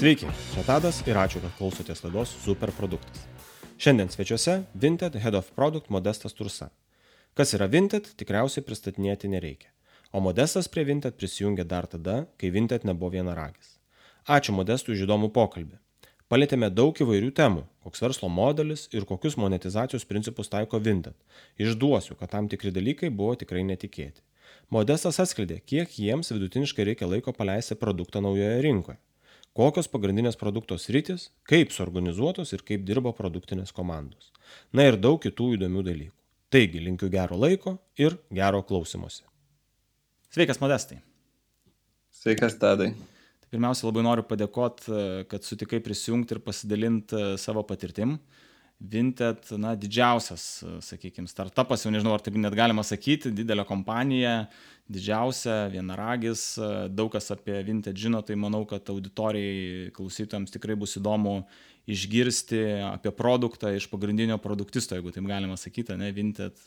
Sveiki, čia Tadas ir ačiū, kad klausotės laidos Super produktas. Šiandien svečiuose Vinted Head of Product Modestas Tursa. Kas yra Vinted, tikriausiai pristatinėti nereikia. O Modestas prie Vinted prisijungė dar tada, kai Vinted nebuvo vienaragis. Ačiū Modestui už įdomų pokalbį. Palėtėme daug įvairių temų, koks verslo modelis ir kokius monetizacijos principus taiko Vinted. Išduosiu, kad tam tikri dalykai buvo tikrai netikėti. Modestas atskleidė, kiek jiems vidutiniškai reikia laiko paleisti produktą naujoje rinkoje. Kokios pagrindinės produktos rytis, kaip suorganizuotos ir kaip dirba produktinės komandos. Na ir daug kitų įdomių dalykų. Taigi, linkiu gero laiko ir gero klausimuose. Sveikas, Modestai. Sveikas, Tadai. Pirmiausia, labai noriu padėkoti, kad sutikai prisijungti ir pasidalinti savo patirtim. Vinted, na, didžiausias, sakykime, startupas, jau nežinau, ar taip net galima sakyti, didelė kompanija, didžiausia, vienaragis, daug kas apie Vinted žino, tai manau, kad auditorijai, klausytojams tikrai bus įdomu išgirsti apie produktą iš pagrindinio produktisto, jeigu taip galima sakyti, ne, Vinted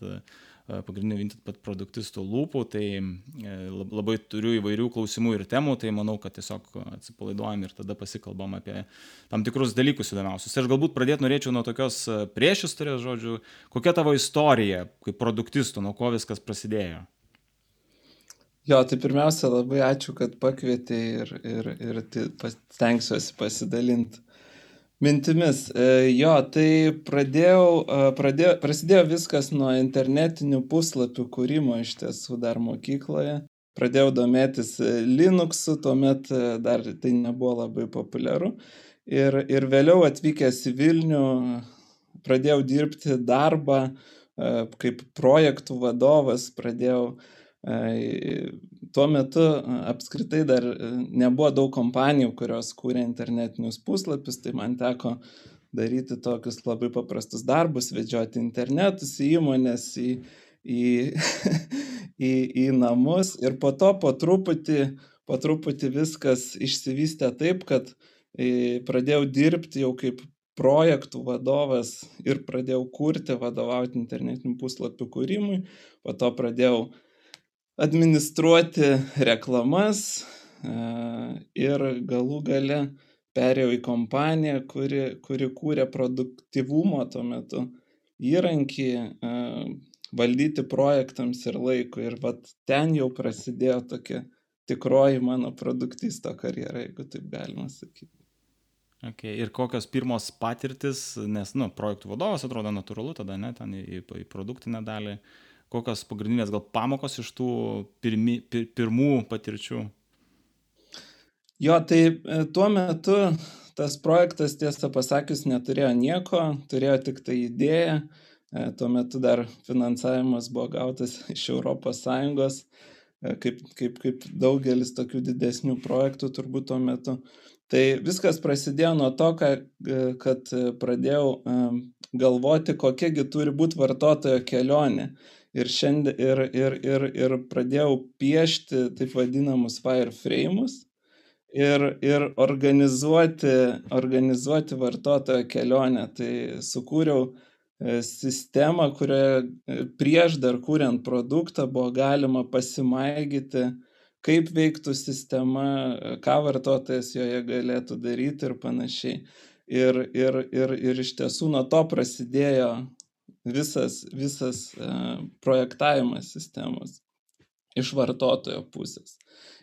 pagrindinių Vinted produktistų lūpų, tai e, labai turiu įvairių klausimų ir temų, tai manau, kad tiesiog atsipalaiduojam ir tada pasikalbam apie tam tikrus dalykus įdomiausius. Aš galbūt pradėti norėčiau nuo tokios e, priešistorės žodžių, kokia tavo istorija kaip produktistų, nuo ko viskas prasidėjo. Jo, tai pirmiausia, labai ačiū, kad pakvietei ir, ir, ir stengsiuosi pasidalinti mintimis. E, jo, tai pradėjau, e, pradėjo, prasidėjo viskas nuo internetinių puslapių kūrimo iš tiesų dar mokykloje. Pradėjau domėtis e, Linuxu, tuomet dar tai nebuvo labai populiaru. Ir, ir vėliau atvykęs į Vilnių pradėjau dirbti darbą kaip projektų vadovas, pradėjau uh, Tuo metu apskritai dar e, nebuvo daug kompanijų, kurios kūrė internetinius puslapius, tai man teko daryti tokius labai paprastus darbus, vedžioti internetus į įmonės, į, į, į, į namus. Ir po to po truputį, po truputį viskas išsivystė taip, kad e, pradėjau dirbti jau kaip projektų vadovas ir pradėjau kurti, vadovauti internetinių puslapių kūrimui, po to pradėjau administruoti reklamas e, ir galų gale perėjau į kompaniją, kuri, kuri kūrė produktivumo tuo metu įrankį e, valdyti projektams ir laikui. Ir vat ten jau prasidėjo tokia tikroji mano produktisto karjera, jeigu taip galima sakyti. Okay. Ir kokios pirmos patirtis, nes, nu, projektų vadovas atrodo natūralu tada, ne, ten į, į produktinę dalį. Uh, kokios pagrindinės gal pamokos iš tų pirmi, pir, pirmų patirčių? Jo, tai e, tuo metu tas projektas, tiesą pasakius, neturėjo nieko, turėjo tik tai idėją. E, tuo metu dar finansavimas buvo gautas iš ES, e, kaip, kaip, kaip daugelis tokių didesnių projektų turbūt tuo metu. Tai viskas prasidėjo nuo to, kad pradėjau galvoti, kokiagi turi būti vartotojo kelionė ir, šiandien, ir, ir, ir, ir pradėjau piešti taip vadinamus wireframes ir, ir organizuoti, organizuoti vartotojo kelionę. Tai sukūriau e, sistemą, kurioje e, prieš dar kuriant produktą buvo galima pasimaigyti, kaip veiktų sistema, ką vartotojas joje galėtų daryti ir panašiai. Ir, ir, ir, ir iš tiesų nuo to prasidėjo visas, visas uh, projektavimas sistemos iš vartotojo pusės.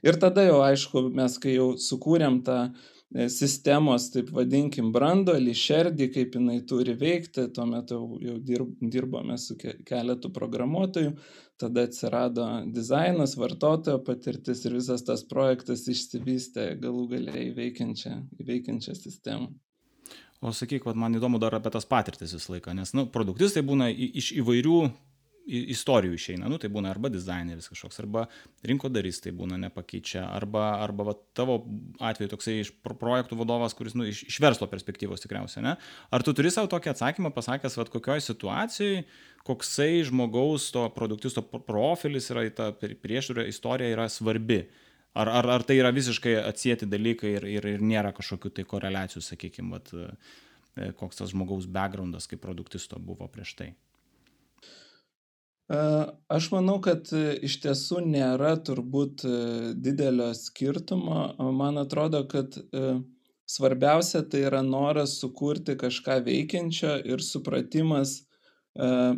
Ir tada jau aišku, mes kai jau sukūrėm tą e, sistemos, taip vadinkim, brandolį, šerdį, kaip jinai turi veikti, tuo metu jau dirb, dirbome su keletu programuotojų, tada atsirado dizainas, vartotojo patirtis ir visas tas projektas išsivystė galų galiai į veikiančią, į veikiančią sistemą. O sakyk, vat, man įdomu dar apie tas patirtis visą laiką, nes nu, produktistai būna iš įvairių istorijų išeina, nu, tai būna arba dizaineris kažkoks, arba rinkodaristai būna nepakeičia, arba, arba va, tavo atveju toksai iš projektų vadovas, kuris nu, iš, iš verslo perspektyvos tikriausiai, ne? Ar tu turi savo tokį atsakymą pasakęs, va, kokioje situacijoje, koksai žmogaus to produktisto profilis yra, ta priešūra istorija yra svarbi? Ar, ar, ar tai yra visiškai atsijėti dalykai ir, ir, ir nėra kažkokių tai koreliacijų, sakykime, e, koks tas žmogaus backgroundas kaip produktisto buvo prieš tai? E, aš manau, kad e, iš tiesų nėra turbūt didelio skirtumo. Man atrodo, kad svarbiausia tai yra noras sukurti kažką veikiančio ir supratimas,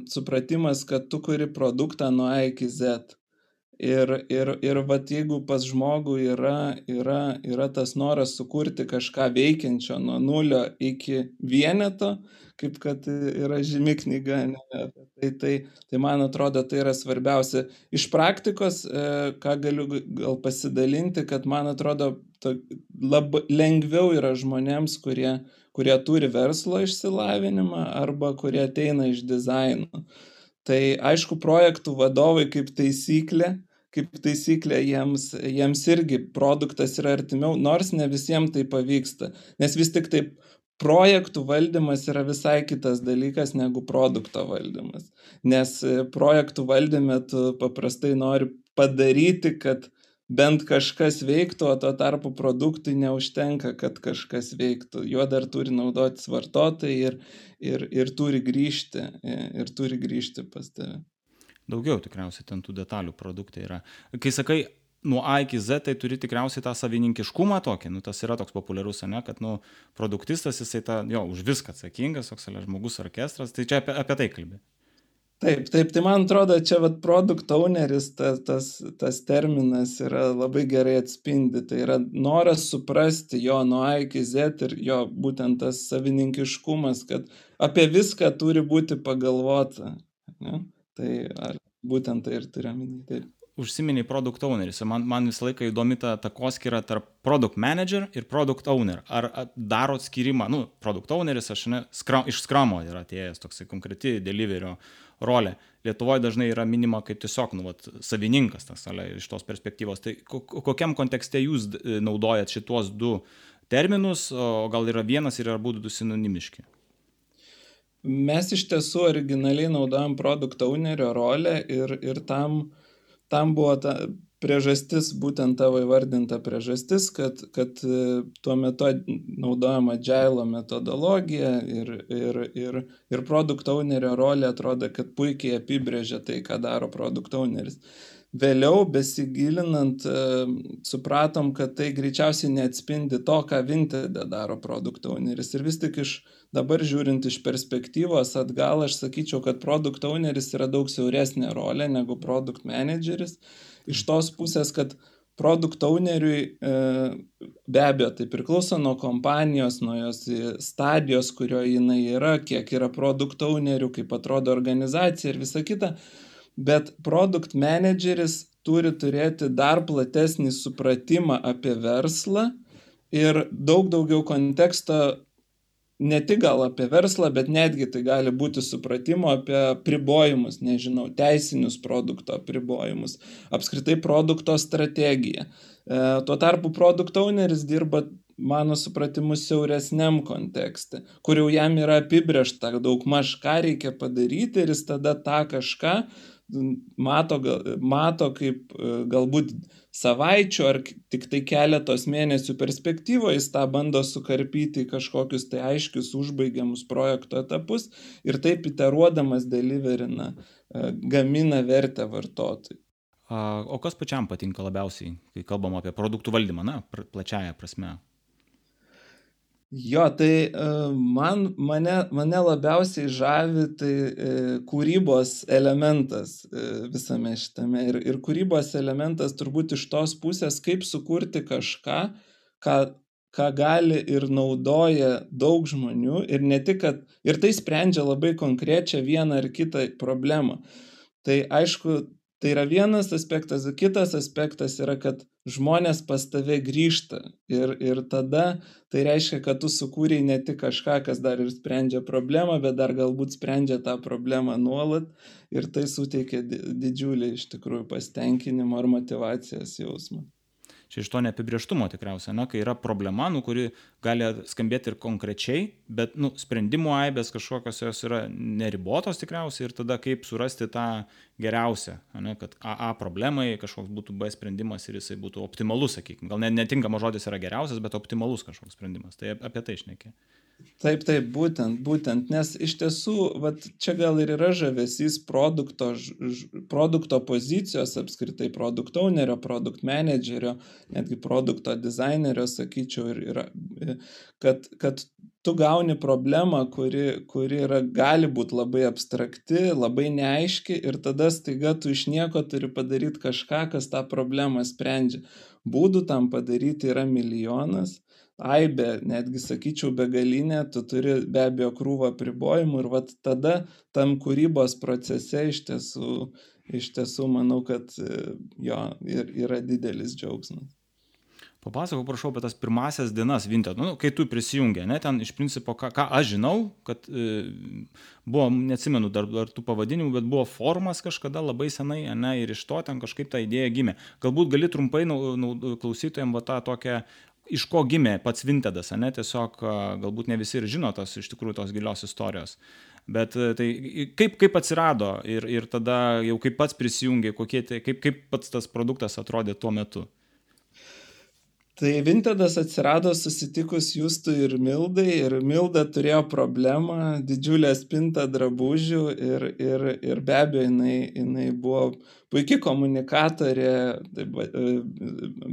supratimas kad tu kuri produktą nuo A iki Z. Ir, ir, ir vat jeigu pas žmogų yra, yra, yra tas noras sukurti kažką veikiančio nuo nulio iki vieneto, kaip kad yra žymi knyga, ne, tai, tai, tai man atrodo tai yra svarbiausia. Iš praktikos, e, ką galiu gal pasidalinti, kad man atrodo to, labai lengviau yra žmonėms, kurie, kurie turi verslo išsilavinimą arba kurie ateina iš dizaino. Tai aišku, projektų vadovai kaip taisyklė, kaip taisyklė jiems, jiems irgi produktas yra artimiau, nors ne visiems tai pavyksta. Nes vis tik taip projektų valdymas yra visai kitas dalykas negu produkto valdymas. Nes e, projektų valdyme tu paprastai nori padaryti, kad bent kažkas veiktų, o tuo tarpu produktui neužtenka, kad kažkas veiktų. Juo dar turi naudotis vartotojai ir, ir, ir turi grįžti, ir turi grįžti pas tave daugiau tikriausiai ten tų detalių produkte yra. Kai sakai, nuo A iki Z, tai turi tikriausiai tą savininkiškumą tokį, nu, tas yra toks populiarus, ne, kad, nu, produktistas, jisai tą, jo, už viską atsakingas, toks žmogus orkestras, tai čia apie, apie tai kalbė. Taip, taip, tai man atrodo, čia vat produkt owneris, tas, tas, tas terminas yra labai gerai atspindi, tai yra noras suprasti jo nuo A iki Z ir jo būtent tas savininkiškumas, kad apie viską turi būti pagalvota. Ne? Tai ar būtent tai ir turiu minį. Taip. Užsiminiai produkt owneris. Man, man visą laiką įdomi ta takoskira tarp product manager ir product owner. Ar daro skirimą, nu, produkt owneris, aš ne, skra, iš skramo yra atėjęs toksai konkreti deliverio rolė. Lietuvoje dažnai yra minima kaip tiesiog, nu, vat, savininkas tas, ale, iš tos perspektyvos. Tai kokiam kontekste jūs e, naudojat šituos du terminus, o gal yra vienas ir yra būdų du sinonimiški? mes iš tiesų originaliai naudojam produkt ownerio rolę ir, ir tam, tam buvo ta priežastis, būtent tavo įvardinta priežastis, kad, kad e, tuo metu naudojama agile metodologija ir, ir, ir, ir produkt ownerio rolė atrodo, kad puikiai apibrėžia tai, ką daro produkt owneris. Vėliau besigilinant, e, supratom, kad tai greičiausiai neatspindi to, ką Vinted daro produkt owneris. Ir vis tik iš dabar žiūrint iš perspektyvos atgal, aš sakyčiau, kad produkt owneris yra daug siauresnė rolė negu produkt manageris. Iš tos pusės, kad produkt owneriui e, be abejo tai priklauso nuo kompanijos, nuo jos stadijos, kurioje jinai yra, kiek yra produkt ownerių, kaip atrodo organizacija ir visa kita. Bet produkt menedžeris turi turėti dar platesnį supratimą apie verslą ir daug daugiau konteksto ne tik gal apie verslą, bet netgi tai gali būti supratimo apie pribojimus, nežinau, teisinius produkto pribojimus, apskritai produkto strategiją. E, tuo tarpu produkt owneris dirba mano supratimu siauresniam kontekste, kur jau jam yra apibriešta daug maž ką reikia padaryti ir jis tada tą kažką mato, mato kaip e, galbūt savaičių ar tik tai keletos mėnesių perspektyvoje jis tą bando sukarpyti kažkokius tai aiškius užbaigiamus projekto etapus ir taip iteruodamas deliverina, e, gamina vertę vartotojui. O kas pačiam patinka labiausiai, kai kalbam apie produktų valdymą, na, plačiaja prasme? Jo, tai e, man, mane, mane labiausiai žavi tai e, kūrybos elementas e, visame šitame. Ir, ir kūrybos elementas turbūt iš tos pusės, kaip sukurti kažką, ką, ką gali ir naudoja daug žmonių. Ir ne tik, kad ir tai sprendžia labai konkrečią vieną ar kitą problemą. Tai aišku, Tai yra vienas aspektas, kitas aspektas yra, kad žmonės pas tave grįžta. Ir, ir tada tai reiškia, kad tu sukūrei ne tik kažką, kas dar ir sprendžia problemą, bet dar galbūt sprendžia tą problemą nuolat. Ir tai suteikia didžiulį iš tikrųjų pasitenkinimo ar motivacijos jausmą čia iš to neapibrieštumo tikriausiai, na, kai yra problema, nu, kuri gali skambėti ir konkrečiai, bet, nu, sprendimų aibės kažkokios jos yra neribotos tikriausiai ir tada kaip surasti tą geriausią, ne, kad AA problemai kažkoks būtų B sprendimas ir jisai būtų optimalus, sakykime. Gal net netinkamas žodis yra geriausias, bet optimalus kažkoks sprendimas. Tai apie tai išnekė. Taip, taip, būtent, būtent, nes iš tiesų, vat, čia gal ir yra žavesys produkto, ž, produkto pozicijos, apskritai produkto ownerio, produkt managerio, netgi produkto dizainerio, sakyčiau, ir, ir kad, kad tu gauni problemą, kuri, kuri yra, gali būti labai abstrakti, labai neaiški ir tada staiga tu iš nieko turi padaryti kažką, kas tą problemą sprendžia. Būdų tam padaryti yra milijonas aibė, netgi sakyčiau begalinė, tu turi be abejo krūvą pribojimų ir vat tada tam kūrybos procese iš tiesų, iš tiesų manau, kad jo ir yra didelis džiaugsmas. Papasakok, prašau, apie tas pirmasias dienas Vinted, nu, kai tu prisijungi, ne, ten iš principo, ką, ką aš žinau, kad e, buvo, neatsimenu dar, dar tų pavadinimų, bet buvo formas kažkada labai senai, ne, ir iš to ten kažkaip ta idėja gimė. Galbūt gali trumpai nau, nau, klausytojams va tą tokią iš ko gimė pats Vintedas, ne, tiesiog galbūt ne visi ir žino tos iš tikrųjų tos gilios istorijos. Bet tai kaip, kaip atsirado ir, ir tada jau kaip pats prisijungė, kokie, tai, kaip, kaip pats tas produktas atrodė tuo metu? Tai Vintedas atsirado susitikus Justui ir Mildai ir Milda turėjo problemą, didžiulę spintą drabužių ir, ir, ir be abejo jinai, jinai buvo puikia komunikatorė, taip,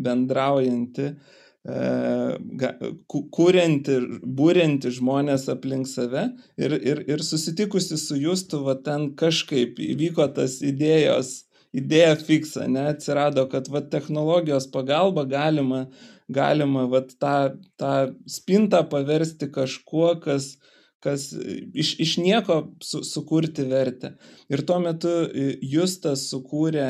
bendraujanti. Uh, kūrenti, būrinti žmonės aplink save ir, ir, ir susitikusi su Justu, va ten kažkaip įvyko tas idėjos, idėja fiksa, ne, atsirado, kad va technologijos pagalba galima, galima va tą, tą spintą paversti kažkuo, kas, kas iš, iš nieko su, sukurti vertę. Ir tuo metu Justas sukūrė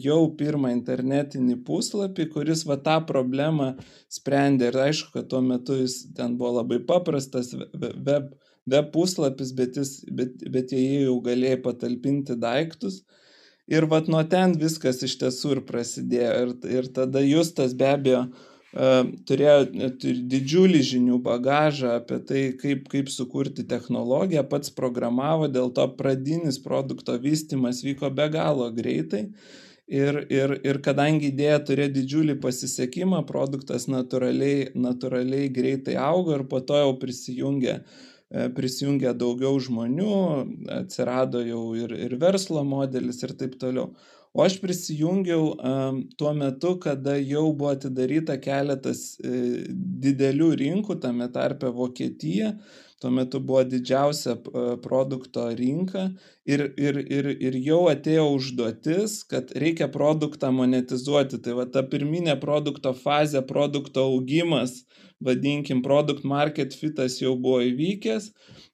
jau pirmą internetinį puslapį, kuris va tą problemą sprendė. Ir aišku, kad tuo metu jis ten buvo labai paprastas web, web puslapis, bet, jis, bet, bet jie jau galėjo patalpinti daiktus. Ir vat nuo ten viskas iš tiesų ir prasidėjo. Ir, ir tada Justas be abejo turėjo didžiulį žinių bagažą apie tai, kaip, kaip sukurti technologiją, pats programavo, dėl to pradinis produkto vystimas vyko be galo greitai. Ir, ir, ir kadangi idėja turėjo didžiulį pasisekimą, produktas natūraliai, natūraliai greitai augo ir po to jau prisijungė, prisijungė daugiau žmonių, atsirado jau ir, ir verslo modelis ir taip toliau. O aš prisijungiau um, tuo metu, kada jau buvo atidaryta keletas e, didelių rinkų, tame tarpe Vokietija, tuo metu buvo didžiausia produkto rinka ir, ir, ir, ir jau atėjo užduotis, kad reikia produktą monetizuoti. Tai va ta pirminė produkto fazė, produkto augimas, vadinkim, produkt market fitas jau buvo įvykęs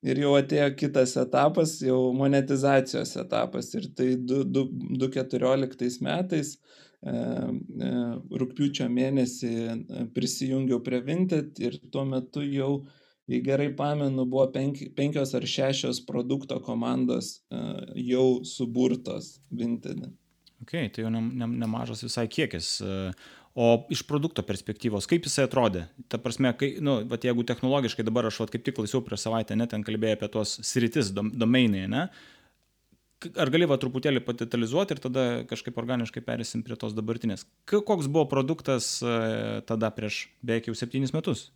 ir jau atėjo kitas etapas, jau monetizacijos etapas. Ir tai 2014 metais e, e, rūpiučio mėnesį e, prisijungiau prie Vinted ir tuo metu jau, jei gerai pamenu, buvo penki, penkios ar šešios produkto komandos jau suburtos Vinted. Ok, tai jau ne, ne, nemažas visai kiekis. O iš produkto perspektyvos, kaip jisai atrodė? Ta prasme, kai, nu, vat, jeigu technologiškai dabar aš vat, kaip tik laisviau prieš savaitę, net ten kalbėjau apie tuos sritis, dom, domainai, ne? Ar gali va truputėlį patitalizuoti ir tada kažkaip organiškai perėsim prie tos dabartinės? Koks buvo produktas tada prieš beveik jau septynis metus?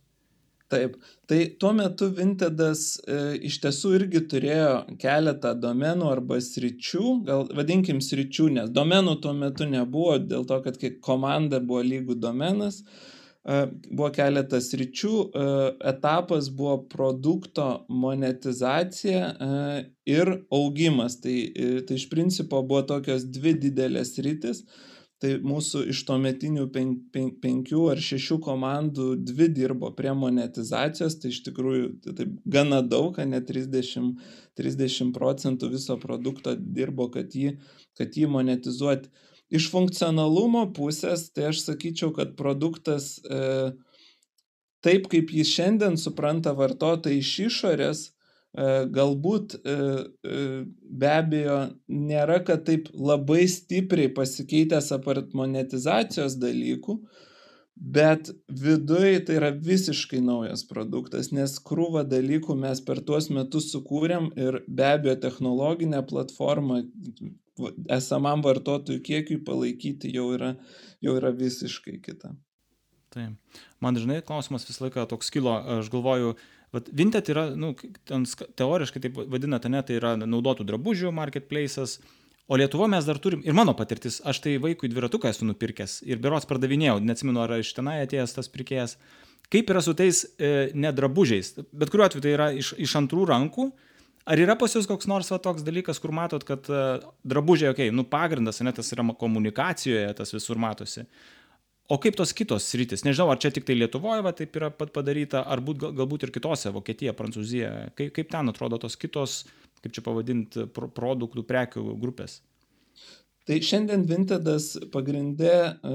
Taip, tai tuo metu Vintedas e, iš tiesų irgi turėjo keletą domenų arba sričių, gal vadinkim sričių, nes domenų tuo metu nebuvo, dėl to, kad komanda buvo lygų domenas, e, buvo keletas sričių, e, etapas buvo produkto monetizacija e, ir augimas, tai, e, tai iš principo buvo tokios dvi didelės rytis. E, tai mūsų iš tuometinių pen, pen, penkių ar šešių komandų dvi dirbo prie monetizacijos, tai iš tikrųjų tai gana daug, net 30, 30 procentų viso produkto dirbo, kad jį, kad jį monetizuoti. Iš funkcionalumo pusės, tai aš sakyčiau, kad produktas e, taip, kaip jį šiandien supranta vartotojai iš išorės, galbūt e, e, be abejo nėra, kad taip labai stipriai pasikeitęs apart monetizacijos dalykų, bet viduje tai yra visiškai naujas produktas, nes krūvą dalykų mes per tuos metus sukūrėm ir be abejo technologinė platforma esamam vartotojų kiekiui palaikyti jau yra, jau yra visiškai kita. Taip. Man dažnai klausimas visą laiką toks kilo, aš galvoju, Vat Vinted yra, nu, ten teoriškai taip vadinate, ne, tai yra naudotų drabužių marketplace'as, o Lietuvo mes dar turim, ir mano patirtis, aš tai vaikui dviratuką esu nupirkęs ir berots pardavinėjau, neatsimenu, ar iš tenai atėjęs tas pirkėjas. Kaip yra su tais e, nedrabužiais? Bet kuriuo atveju tai yra iš, iš antrų rankų. Ar yra pas jūs koks nors va, toks dalykas, kur matot, kad uh, drabužiai, okei, okay, nu pagrindas, ne, tas yra komunikacijoje, tas visur matosi. O kaip tos kitos sritis? Nežinau, ar čia tik tai Lietuvoje va, taip yra padaryta, ar būt, galbūt ir kitose, Vokietija, Prancūzija. Kaip, kaip ten atrodo tos kitos, kaip čia pavadinti, pro, produktų, prekių grupės? Tai šiandien Vintedas pagrindė e,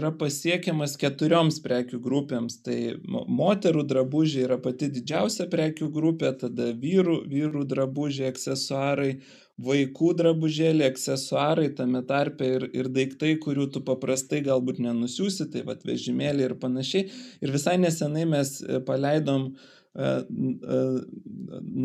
yra pasiekiamas keturioms prekių grupėms. Tai moterų drabužiai yra pati didžiausia prekių grupė, tada vyrų, vyrų drabužiai, aksesuarai, vaikų drabužėliai, aksesuarai, tame tarpe ir, ir daiktai, kurių tu paprastai galbūt nenusiųsi, tai vad vežimėliai ir panašiai. Ir visai nesenai mes e, paleidom e,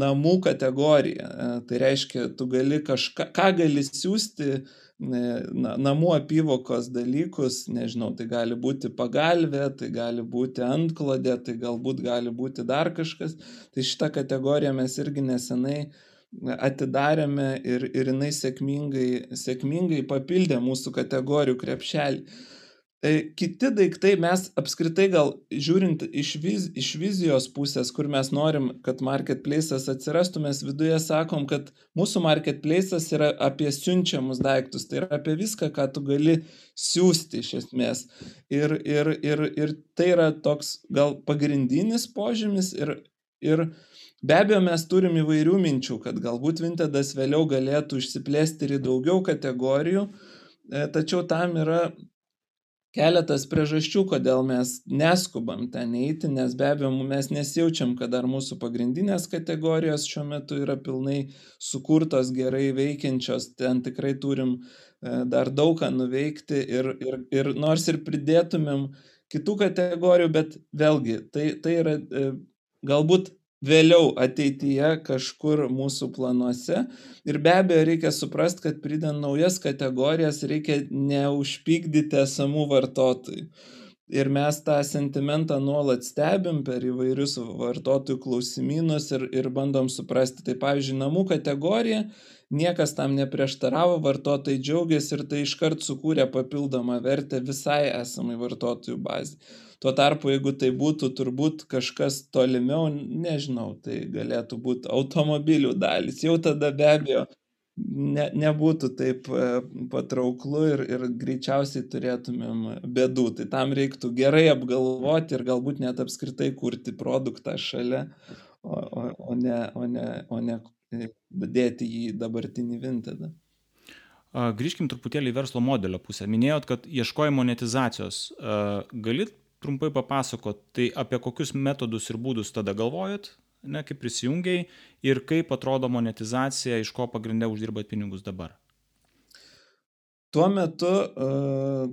namų kategoriją. Tai reiškia, tu gali kažką, ką gali siūsti na, namų apyvokos dalykus, nežinau, tai gali būti pagalvė, tai gali būti antklodė, tai galbūt gali būti dar kažkas. Tai šitą kategoriją mes irgi nesenai atidarėme ir, ir jinai sėkmingai, sėkmingai papildė mūsų kategorijų krepšelį. E, kiti daiktai mes apskritai gal žiūrint iš, viz, iš vizijos pusės, kur mes norim, kad marketplace'as atsirastų, mes viduje sakom, kad mūsų marketplace'as yra apie siunčiamus daiktus, tai yra apie viską, ką tu gali siūsti iš esmės. Ir, ir, ir, ir tai yra toks gal pagrindinis požymis ir, ir Be abejo, mes turim įvairių minčių, kad galbūt Vintedas vėliau galėtų išsiplėsti ir į daugiau kategorijų, e, tačiau tam yra keletas priežasčių, kodėl mes neskubam ten eiti, nes be abejo mes nesijaučiam, kad dar mūsų pagrindinės kategorijos šiuo metu yra pilnai sukurtos, gerai veikiančios, ten tikrai turim e, dar daug ką nuveikti ir, ir, ir nors ir pridėtumėm kitų kategorijų, bet vėlgi tai, tai yra e, galbūt vėliau ateityje kažkur mūsų planuose. Ir be abejo reikia suprasti, kad pridant naujas kategorijas reikia neužpykdyti esamų vartotojų. Ir mes tą sentimentą nuolat stebim per įvairius vartotojų klausimynus ir, ir bandom suprasti. Tai pavyzdžiui, namų kategorija, niekas tam neprieštaravo, vartotojai džiaugiasi ir tai iškart sukūrė papildomą vertę visai esamai vartotojų bazai. Tuo tarpu, jeigu tai būtų turbūt kažkas tolimiau, nežinau, tai galėtų būti automobilių dalis. Jau tada be abejo ne, nebūtų taip e, patrauklu ir, ir greičiausiai turėtumėm bėdų. Tai tam reiktų gerai apgalvoti ir galbūt net apskritai kurti produktą šalia, o, o, o, ne, o, ne, o ne dėti jį dabartinį vintedą. Grįžkim truputėlį į verslo modelio pusę. Minėjot, kad ieškojimo monetizacijos. Galit trumpai papasakot, tai apie kokius metodus ir būdus tada galvojat, ne, kaip prisijungiai ir kaip atrodo monetizacija, iš ko pagrindę uždirbat pinigus dabar? Tuo metu uh,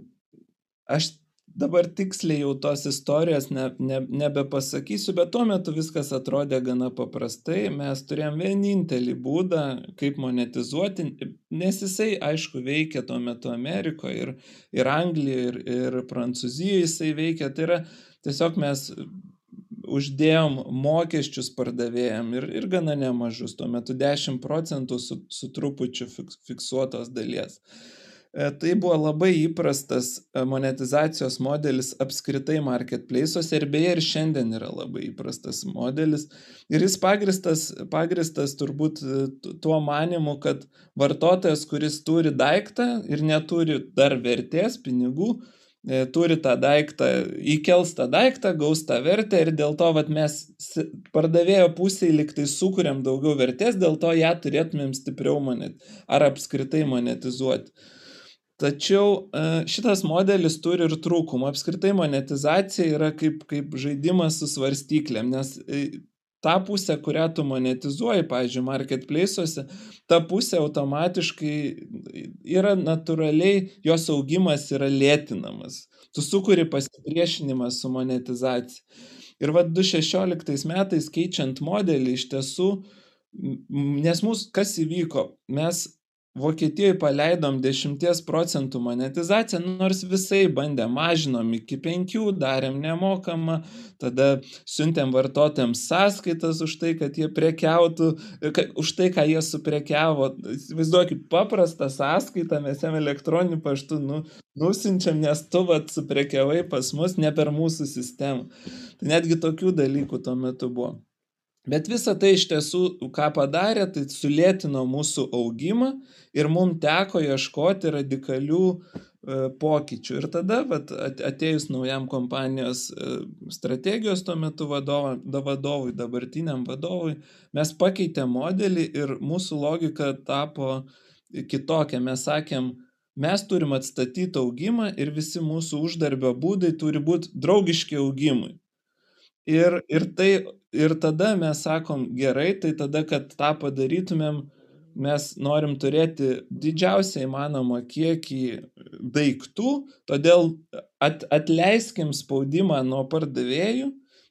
aš dabar tiksliai jau tos istorijos ne, ne, nebepasakysiu, bet tuo metu viskas atrodė gana paprastai. Mes turėjom vienintelį būdą, kaip monetizuoti, nes jisai, aišku, veikia tuo metu Amerikoje ir, ir Anglijoje, ir, ir Prancūzijoje jisai veikia. Tai yra tiesiog mes uždėjom mokesčius pardavėjam ir, ir gana nemažus, tuo metu 10 procentų su, su trupučiu fiksuotos dalies. Uh, tai buvo labai įprastas e, monetizacijos modelis apskritai marketplace'uose ir beje ir šiandien yra labai įprastas modelis. Ir jis pagristas, pagristas turbūt e, tuo manimu, kad vartotojas, kuris turi daiktą ir neturi dar vertės, pinigų, turi tą daiktą, įkels tą daiktą, gaus tą vertę ir dėl to vat, mes pardavėjo pusėje liktai sukūrėm daugiau vertės, dėl to ją turėtumėm stipriau monet ar apskritai monetizuoti. Tačiau e, šitas modelis turi ir trūkumų. Apskritai monetizacija yra kaip, kaip žaidimas su svarstyklėm, nes e, tą pusę, kurią tu monetizuoji, pavyzdžiui, marketplace'uose, ta pusė automatiškai yra natūraliai, jos augimas yra lėtinamas. Tu sukuri pasipriešinimą su monetizacija. Ir vad 2016 metais keičiant modelį iš tiesų, nes mūsų kas įvyko, mes Vokietijoje paleidom 10 procentų monetizaciją, nors visai bandė, mažinom iki 5, darėm nemokamą, tada siuntėm vartotojams sąskaitas už tai, kad jie prekiautų, už tai, ką jie suprekiavo. Vaizduokit, paprastą sąskaitą mes jam elektroniniu paštu nu, nusinčiam, nes tu vat suprekiavai pas mus ne per mūsų sistemą. Tai netgi tokių dalykų tuo metu buvo. Bet visa tai iš tiesų, ką padarė, tai sulėtino mūsų augimą ir mums teko ieškoti radikalių e, pokyčių. Ir tada, vat, atėjus naujam kompanijos e, strategijos tuo metu vadovo, da vadovui, dabartiniam vadovui, mes pakeitėm modelį ir mūsų logika tapo kitokia. Mes sakėm, mes turim atstatyti augimą ir visi mūsų uždarbio būdai turi būti draugiški augimui. Ir, ir, tai, ir tada mes sakom, gerai, tai tada, kad tą padarytumėm, mes norim turėti didžiausią įmanomą kiekį daiktų, todėl at, atleiskim spaudimą nuo pardavėjų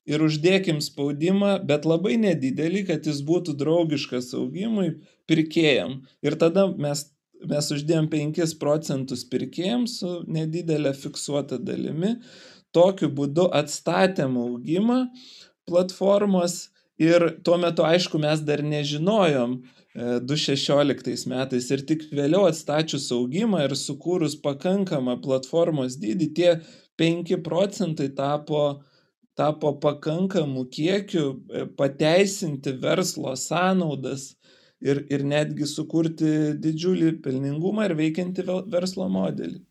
ir uždėkim spaudimą, bet labai nedidelį, kad jis būtų draugiškas augimui pirkėjam. Ir tada mes, mes uždėjom 5 procentus pirkėjams su nedidelė fiksuota dalimi, tokiu būdu atstatėm augimą platformos ir tuo metu, aišku, mes dar nežinojom 2016 e, metais ir tik vėliau atstačius augimą ir sukūrus pakankamą platformos dydį, tie 5 procentai tapo, tapo pakankamų kiekių e, pateisinti verslo sąnaudas ir, ir netgi sukurti didžiulį pelningumą ir veikiantį verslo modelį.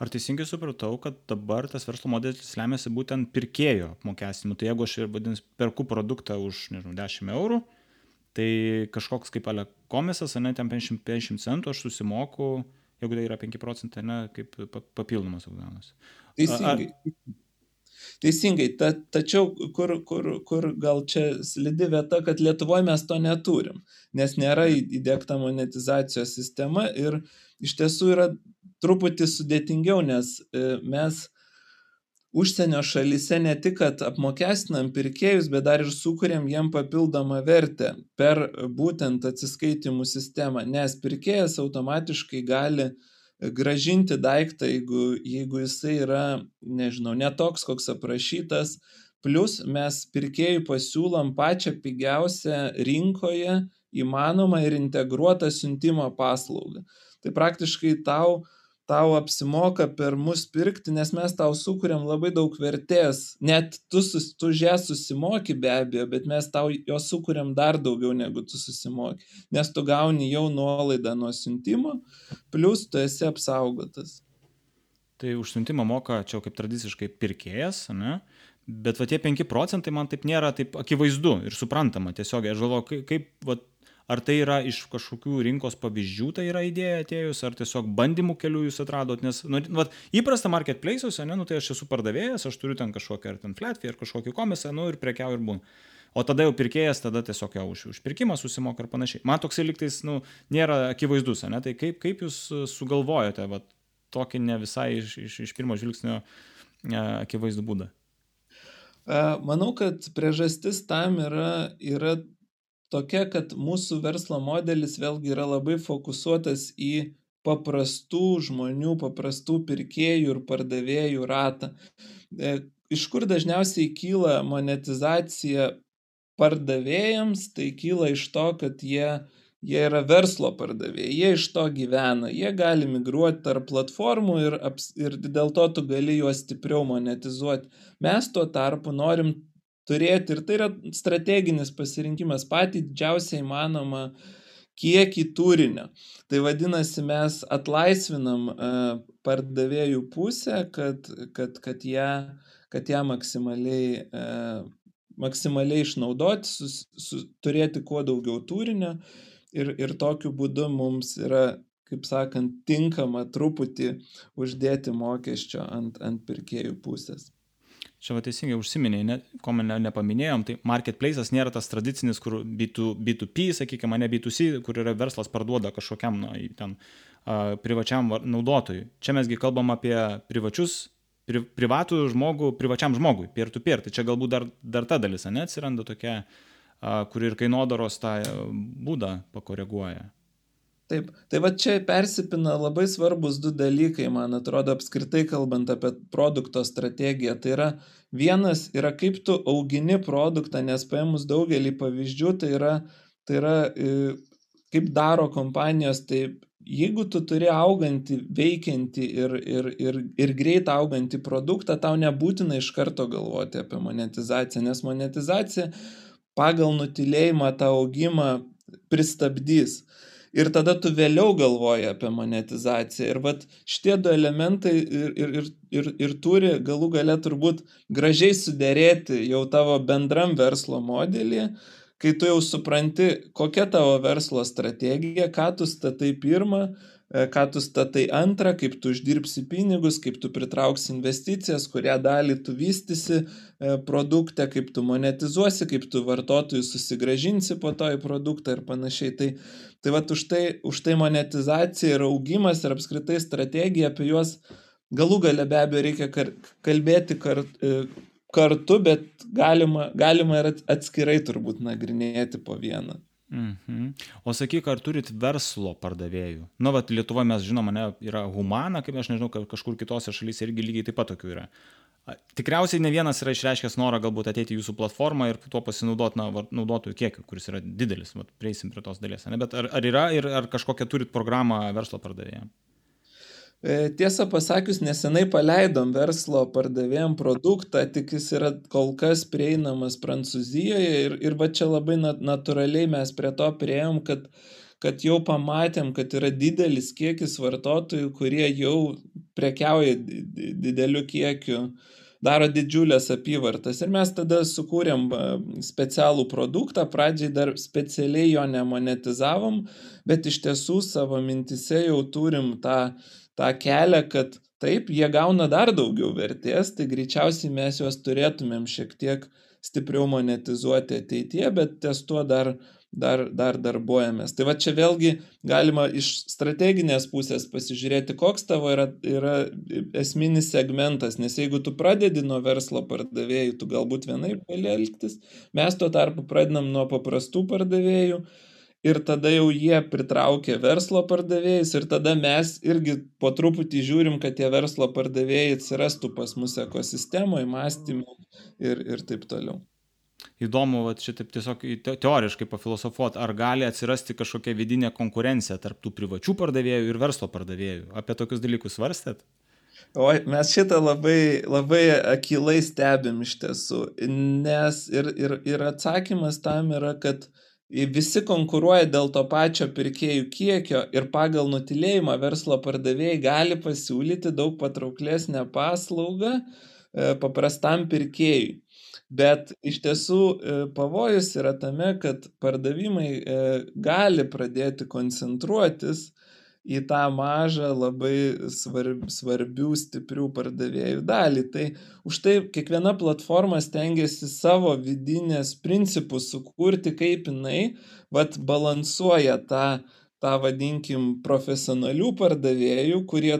Ar teisingai supratau, kad dabar tas verslo modelis lemiasi būtent pirkėjo apmokestinimu? Tai jeigu aš ir vadins, perku produktą už, nežinau, 10 eurų, tai kažkoks kaip ale komisas, ne, ten 50, 50 centų aš susimoku, jeigu tai yra 5 procentai, ne, kaip papildomas gaunasi. Teisingai. Ar... Teisingai, ta, tačiau kur, kur, kur gal čia slidi vieta, kad Lietuvoje mes to neturim, nes nėra įdėkta monetizacijos sistema ir iš tiesų yra truputį sudėtingiau, nes e, mes užsienio šalyse ne tik, kad apmokestinam pirkėjus, bet dar ir sukūrėm jiem papildomą vertę per būtent atsiskaitimų sistemą, nes pirkėjas automatiškai gali gražinti daiktą, jeigu, jeigu jisai yra, nežinau, netoks, koks aprašytas, plus mes pirkėjui pasiūlom pačią pigiausią rinkoje įmanomą ir integruotą siuntimo paslaugą. Tai praktiškai tau uh, tau apsimoka per mus pirkti, nes mes tau sukūrėm labai daug vertės. Net tu, sus, tu už ją susimoki be abejo, bet mes tau jos sukūrėm dar daugiau negu tu susimoki. Nes tu gauni jau nuolaidą nuo siuntimo, plus tu esi apsaugotas. Tai už siuntimą moka čia kaip tradiciškai pirkėjas, ne? Bet va tie 5 procentai man taip nėra taip akivaizdu ir suprantama. Tiesiog aš galvoju, kaip va, Ar tai yra iš kažkokių rinkos pavyzdžių, tai yra idėja atėjus, ar tiesiog bandymų kelių jūs atradot, nes, nu, vat, įprasta marketplace'uose, ne, nu, tai aš esu pardavėjas, aš turiu ten kažkokią ar ten flat fee, ar kažkokį komisą, nu, ir prekiau ir būn. O tada jau pirkėjas, tada tiesiog jau už, už pirkimą susimoka ir panašiai. Man toksai liktais, nu, nėra akivaizdus, ne, tai kaip, kaip jūs sugalvojote, va, tokį ne visai iš, iš, iš pirmo žvilgsnio akivaizdų būdą? Manau, kad priežastis tam yra, yra tokia, kad mūsų verslo modelis vėlgi yra labai fokusuotas į paprastų žmonių, paprastų pirkėjų ir pardavėjų ratą. E, iš kur dažniausiai kyla monetizacija pardavėjams, tai kyla iš to, kad jie, jie yra verslo pardavėjai, jie iš to gyvena, jie gali migruoti tarp platformų ir, ir dėl to tu gali juos stipriau monetizuoti. Mes tuo tarpu norim turėti. Ir tai yra strateginis pasirinkimas patį didžiausią įmanomą kiekį turinio. Tai vadinasi, mes atlaisvinam uh, pardavėjų pusę, kad, kad, kad, ją, kad ją maksimaliai, uh, maksimaliai išnaudoti, sus, su, turėti kuo daugiau turinio ir, ir tokiu būdu mums yra kaip sakant, tinkama truputį uždėti mokesčio ant, ant pirkėjų pusės čia va teisingai užsiminei, ne, ko ne, nepaminėjom, tai marketplace'as nėra tas tradicinis, kur B2, B2P, sakykime, ne B2C, kur yra verslas parduoda kažkokiam na, ten, a, privačiam naudotojui. Čia mesgi kalbam apie privačius, pri, privatų žmogų, privačiam žmogui, peer to peer. Tai čia galbūt dar, dar ta dalis, ne, atsiranda tokia, a, kur ir kainodaros tą būdą pakoreguoja. Taip, tai va čia persipina labai svarbus du dalykai, man atrodo, apskritai kalbant apie produkto strategiją. Tai yra vienas yra kaip tu augini produktą, nes paėmus daugelį pavyzdžių, tai yra, tai yra e, kaip daro kompanijos, tai jeigu tu turi augantį, veikiantį ir, ir, ir, ir greit augantį produktą, tau nebūtina iš karto galvoti apie monetizaciją, nes monetizacija pagal nutilėjimą tą augimą pristabdys ir tada tu vėliau galvoji apie monetizaciją. Ir vat šitie du elementai ir, ir, ir, ir, ir turi galų gale turbūt gražiai sudėrėti jau tavo bendram verslo modelį, kai tu jau supranti, kokia tavo verslo strategija, ką tu statai pirmą, ką tu statai antrą, kaip tu uždirbsi pinigus, kaip tu pritrauksi investicijas, kurią dalį tu vystysi e, produktą, kaip tu monetizuosi, kaip tu vartotojų susigražinsi po to į produktą ir panašiai. Tai, tai va už tai, už tai monetizacija ir augimas ir apskritai strategija apie juos galų gale be abejo reikia kalbėti kart, e, kartu, bet galima, galima ir atskirai turbūt nagrinėti po vieną. Mhm. O sakyk, ar turit verslo pardavėjų? Na, va, Lietuva mes žinome, ne, yra humana, kaip aš nežinau, kažkur kitose šalyse irgi lygiai taip pat tokių yra. Tikriausiai ne vienas yra išreiškęs norą galbūt ateiti į jūsų platformą ir tuo pasinaudoti na, naudotojų kiekiu, kuris yra didelis, va, prieisim prie tos dalies. Ne? Bet ar, ar yra ir ar kažkokią turit programą verslo pardavėjams? E, tiesą pasakius, nesenai paleidom verslo pardavėjom produktą, tik jis yra kol kas prieinamas Prancūzijoje ir, ir va čia labai natūraliai mes prie to prieėm, kad, kad jau pamatėm, kad yra didelis kiekis vartotojų, kurie jau prekiauja dideliu kiekiu, daro didžiulės apyvartas. Ir mes tada sukūrėm specialų produktą, pradžiai dar specialiai jo nemonetizavom, bet iš tiesų savo mintise jau turim tą tą kelią, kad taip, jie gauna dar daugiau vertės, tai greičiausiai mes juos turėtumėm šiek tiek stipriau monetizuoti ateityje, bet ties tuo dar, dar, dar darbuojamės. Tai va čia vėlgi galima iš strateginės pusės pasižiūrėti, koks tavo yra, yra esminis segmentas, nes jeigu tu pradedi nuo verslo pardavėjų, tu galbūt vienaip gali elgtis, mes tuo tarpu pradedam nuo paprastų pardavėjų ir tada jau jie pritraukia verslo pardavėjus ir tada mes irgi po truputį žiūrim, kad tie verslo pardavėjai atsirastų pas mus ekosistemoje, mąstymė ir, ir taip toliau. Įdomu, va, šitaip tiesiog teoriškai pafilosofuot, ar gali atsirasti kažkokia vidinė konkurencija tarp tų privačių pardavėjų ir verslo pardavėjų. Apie tokius dalykus svarstėt? O mes šitą labai, labai akilai stebim iš tiesų, nes ir, ir, ir atsakymas tam yra, kad uh, visi konkuruoja dėl to pačio pirkėjų kiekio ir pagal nutilėjimą verslo pardavėjai gali pasiūlyti daug patrauklesnę paslaugą e, paprastam pirkėjui. Bet iš tiesų e, pavojus yra tame, kad pardavimai e, gali pradėti koncentruotis į tą mažą, labai svarb, svarbių, stiprių pardavėjų dalį. Tai už tai kiekviena platforma stengiasi savo vidinės principus sukurti, kaip jinai vat, balansuoja tą, tą vadinkim, profesionalių pardavėjų, kurie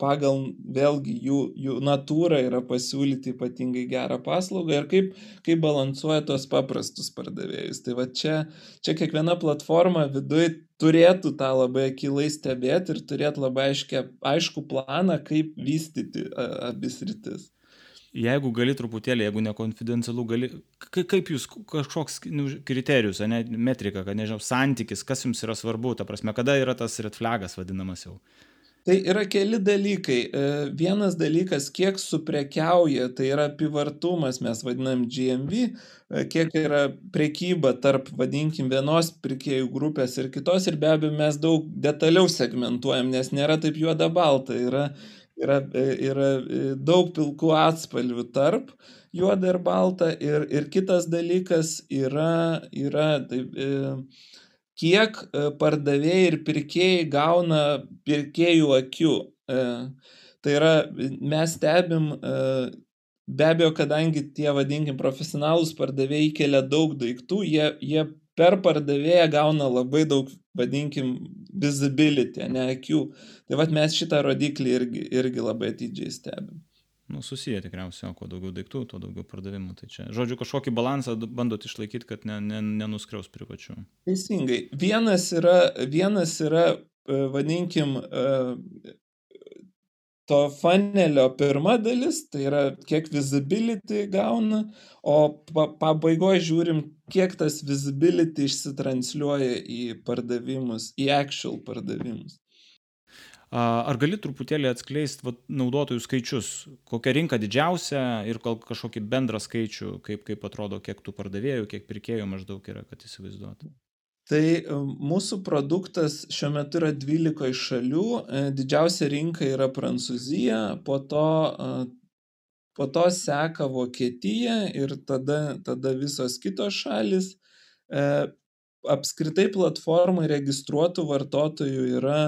pagal vėlgi jų, jų natūrą yra pasiūlyti ypatingai gerą paslaugą ir kaip, kaip balansuoja tos paprastus pardavėjus. Tai va čia, čia kiekviena platforma viduje turėtų tą labai akilai stebėti ir turėtų labai aiškia, aišku planą, kaip vystyti abis rytis. Jeigu gali truputėlį, jeigu nekonfidencialu, gali, kaip jūs kažkoks nu, kriterijus, ne, metrika, kad nežinau, santykis, kas jums yra svarbu, ta prasme, kada yra tas red flagas vadinamas jau. Tai yra keli dalykai. E, vienas dalykas, kiek suprekiauja, tai yra apivartumas, mes vadinam GMV, e, kiek yra prekyba tarp, vadinkim, vienos pirkėjų grupės ir kitos. Ir be abejo mes daug detaliau segmentuojam, nes nėra taip juoda balta, yra, yra, e, yra daug pilkų atspalvių tarp juoda ir balta. Ir, ir kitas dalykas yra, yra taip, e, kiek e, pardavėjai ir pirkėjai gauna pirkėjų akių. E, tai yra, mes stebim, e, be abejo, kadangi tie, vadinkim, profesionalūs pardavėjai kelia daug daiktų, jie, jie per pardavėją gauna labai daug, vadinkim, visibility, ne akių. Tai vad mes šitą rodiklį irgi, irgi labai atidžiai stebim. Nu, susiję tikriausiai, kuo daugiau daiktų, tuo daugiau pardavimų. Tai čia, žodžiu, kažkokį balansą bandot išlaikyti, kad ne, ne, nenuskriaus privačių. Teisingai. Vienas yra, vienas yra e, vadinkim, e, to fanelio pirma dalis, tai yra kiek visibility gauna, o pabaigoje žiūrim, kiek tas visibility išsitransliuoja į pardavimus, į actual pardavimus. Ar gali truputėlį atskleisti vat, naudotojų skaičius, kokia rinka didžiausia ir gal kažkokį bendrą skaičių, kaip, kaip atrodo, kiek tų pardavėjų, kiek pirkėjų maždaug yra, kad įsivaizduotų? Tai e, mūsų produktas šiuo metu yra 12 šalių, e, didžiausia rinka yra Prancūzija, po to, e, po to seka Vokietija ir tada, tada visos kitos šalis. Apskritai platformai registruotų vartotojų yra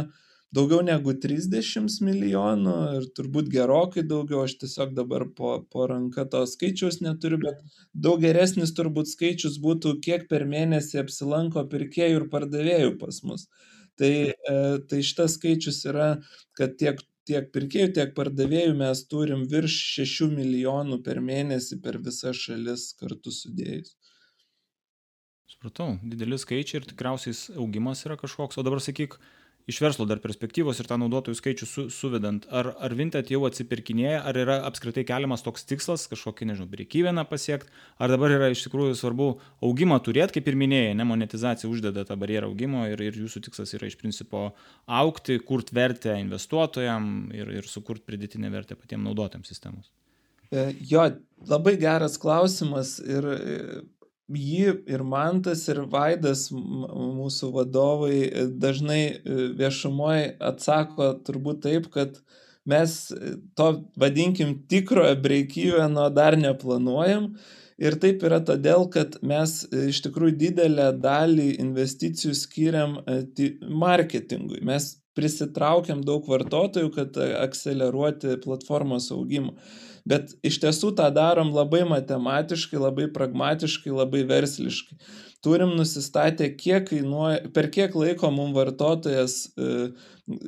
daugiau negu 30 milijonų ir turbūt gerokai daugiau, aš tiesiog dabar po, po ranka to skaičiaus neturiu, bet daug geresnis turbūt skaičius būtų, kiek per mėnesį apsilanko pirkėjų ir pardavėjų pas mus. Tai, e, tai šitas skaičius yra, kad tiek, tiek pirkėjų, tiek pardavėjų mes turim virš 6 milijonų per mėnesį per visas šalis kartu sudėjus. Supratau, dideli skaičiai ir tikriausiai augimas yra kažkoks, o dabar sakyk, iš verslo dar perspektyvos ir tą naudotojų skaičių su, suvedant, ar, ar Vinted jau atsipirkinėja, ar yra apskritai keliamas toks tikslas, kažkokį, nežinau, priekyveną pasiekti, ar dabar yra iš tikrųjų svarbu augimą turėti, kaip ir minėjai, ne monetizacija uždeda tą barjerą augimo ir, ir jūsų tikslas yra iš principo aukti, kurti vertę investuotojam ir, ir sukurti pridėtinę vertę patiems naudotojams sistemos. E, jo, labai geras klausimas ir jį ir Mantas, ir Vaidas, mūsų vadovai, e, dažnai e, viešumoje atsako turbūt taip, kad mes e, to, vadinkim, tikrojo breikyveno dar neplanuojam. Ir taip yra todėl, kad mes iš tikrųjų didelę dalį investicijų skiriam marketingui. Mes prisitraukiam daug vartotojų, kad akceleruoti platformos augimą bet iš tiesų tą darom labai matematiškai, labai pragmatiškai, labai versliškai. Turim nusistatę, kiek kainuoja, per kiek laiko mums vartotojas e,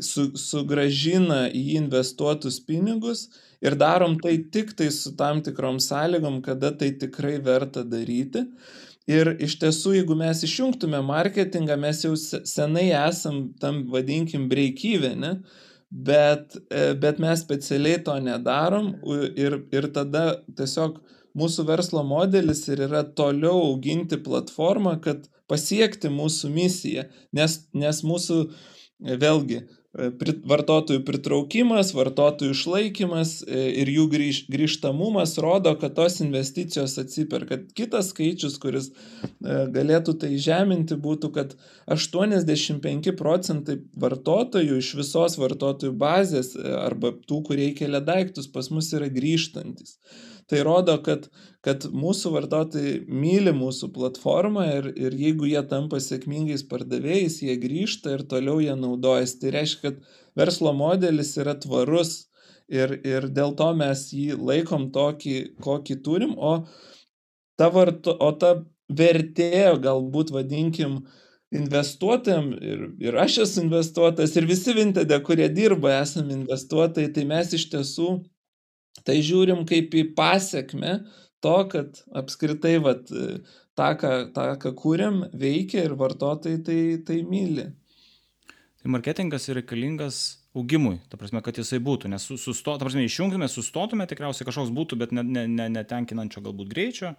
su, sugražina į investuotus pinigus ir darom tai tik tai su tam tikrom sąlygom, kada tai tikrai verta daryti. Ir iš tiesų, jeigu mes išjungtume marketingą, mes jau senai esam tam, vadinkim, breikyvė, ne? Bet, e, bet mes specialiai to nedarom ir, ir tada tiesiog mūsų verslo modelis ir yra toliau auginti platformą, kad pasiekti mūsų misiją, nes, nes mūsų vėlgi vartotojų pritraukimas, vartotojų išlaikymas e, ir jų grįž, grįžtamumas rodo, kad tos investicijos atsiperka. Kitas skaičius, kuris e, galėtų tai žeminti, būtų, kad 85 procentai vartotojų iš visos vartotojų bazės arba tų, kurie įkelia daiktus, pas mus yra grįžtantis. Tai rodo, kad, kad mūsų vartotojai myli mūsų platformą ir, ir jeigu jie tampa sėkmingais pardavėjais, jie grįžta ir toliau jie naudojasi. Tai reiškia, kad verslo modelis yra tvarus ir, ir dėl to mes jį laikom tokį, kokį turim, o ta, varto, o ta vertė, galbūt vadinkim, investuotojam ir, ir aš esu investuotojas ir visi Vintede, kurie dirba, esame investuotojai, tai mes iš tiesų tai žiūrim kaip į pasiekmę to, kad apskritai vat, tą, ką, tą, ką kūrėm, veikia ir vartotojai tai, tai myli. Tai marketingas yra reikalingas augimui, ta prasme, kad jisai būtų, nes susto, ta prasme, išjungtume, sustotume, tikriausiai kažkoks būtų, bet ne, ne, ne, netenkinančio galbūt greičio.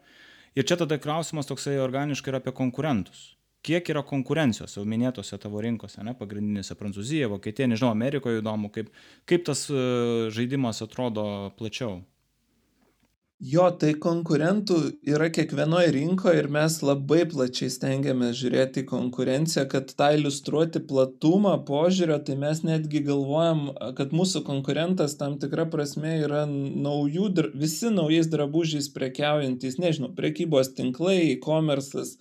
Ir čia tada klausimas toksai organiškai yra apie konkurentus kiek yra konkurencijos jau minėtose tavo rinkose, ne, pagrindinėse Prancūzija, Vokietija, nežinau, Amerikoje įdomu, kaip, kaip tas e, žaidimas atrodo plačiau. Jo, tai konkurentų yra kiekvienoje rinkoje ir mes labai plačiai stengiamės žiūrėti į konkurenciją, kad tą iliustruoti platumą požiūrio, tai mes netgi galvojam, kad mūsų konkurentas tam tikra prasme yra naujų, visi naujais drabužiais prekiaujantys, nežinau, prekybos tinklai, e-commerce'as,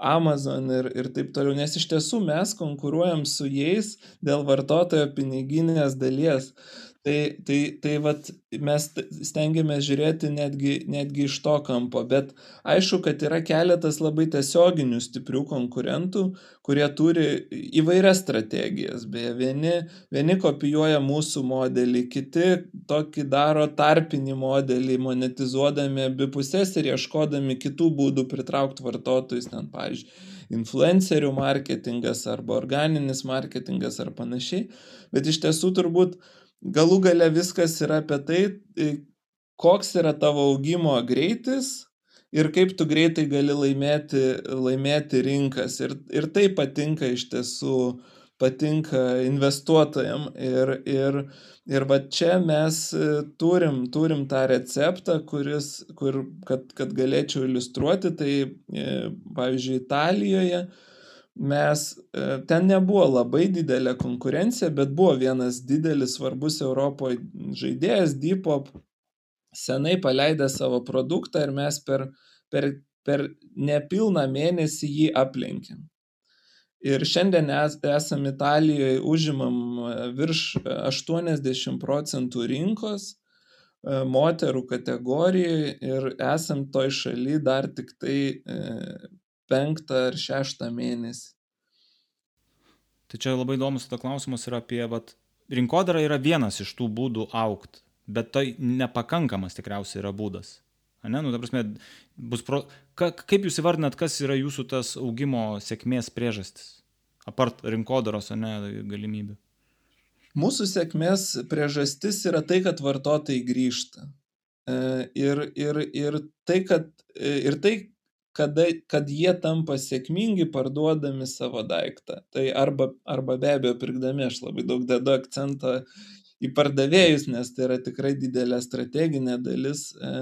Amazon ir, ir taip toliau, nes iš tiesų mes konkuruojam su jais dėl vartotojo piniginės dalies. Tai, tai, tai vat, mes stengiamės žiūrėti netgi, netgi iš to kampo, bet aišku, kad yra keletas labai tiesioginių stiprių konkurentų, kurie turi įvairias strategijas. Beje, vieni, vieni kopijuoja mūsų modelį, kiti tokį daro tarpinį modelį, monetizuodami abipusės ir ieškodami kitų būdų pritraukti vartotojus, ten, pavyzdžiui, influencerių marketingas arba organinis marketingas ar panašiai. Bet iš tiesų turbūt galų gale viskas yra apie tai, koks yra tavo augimo greitis ir kaip tu greitai gali laimėti, laimėti rinkas. Ir, ir tai patinka iš tiesų, patinka investuotojam. Ir, ir, ir va čia mes turim, turim tą receptą, kuris, kur, kad, kad galėčiau iliustruoti, tai pavyzdžiui Italijoje mes e, ten nebuvo labai didelė konkurencija, bet buvo vienas didelis svarbus Europoje žaidėjas, Depop, senai paleidę savo produktą ir mes per, per, per nepilną mėnesį jį aplenkėm. Ir šiandien es, esam Italijoje, užimam e, virš 80 procentų rinkos e, moterų kategorijoje ir esam toj šaly dar tik tai penktą ar šeštą mėnesį. Tai čia labai įdomus tada klausimas yra apie, vat, rinkodara yra vienas iš tų būdų aukti, bet tai nepakankamas tikriausiai yra būdas. Ne, nu, ta prasme, bus pro... Ka, kaip jūs įvardinat, kas yra jūsų tas augimo sėkmės priežastis? Apart rinkodaros, o ne galimybių. Mūsų sėkmės priežastis yra tai, kad vartotojai grįžta. E, ir, ir, ir, tai, kad, e, ir tai, kada, kad jie tampa sėkmingi parduodami savo daiktą. Tai arba, arba be abejo pirkdami, aš labai daug dedu akcentą į pardavėjus, nes tai yra tikrai didelė strateginė dalis e,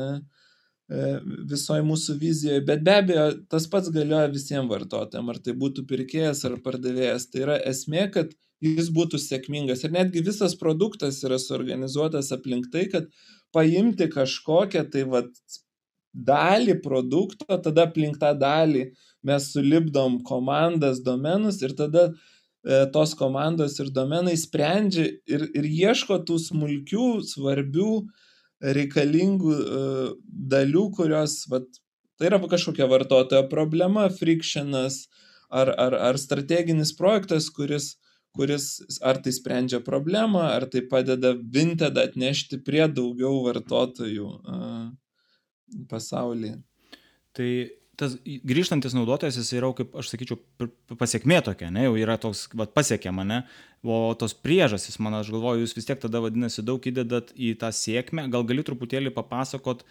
e, visoje mūsų vizijoje, bet be abejo tas pats galioja visiems vartotojams, ar tai būtų pirkėjas ar pardavėjas. Tai yra esmė, kad jis būtų sėkmingas ir netgi visas produktas yra suorganizuotas aplink tai, kad paimti kažkokią tai vat, dalį produkto, tada aplink tą dalį mes sulibdom komandas, domenus ir tada e, tos komandos ir domenai sprendžia ir, ir ieško tų smulkių, svarbių, reikalingų e, dalių, kurios, vat, tai yra kažkokia vartotojo problema, frictionas ar, ar, ar strateginis projektas, kuris, kuris ar tai sprendžia problemą, ar tai padeda Vinted atnešti prie daugiau vartotojų. Pasaulyje. Tai tas grįžtantis naudotojas, jis yra, kaip aš sakyčiau, pasiekmė tokia, ne, jau yra toks, va, pasiekė mane, o tos priežastys, man aš galvoju, jūs vis tiek tada vadinasi daug įdedat į tą sėkmę, gal gali truputėlį papasakot,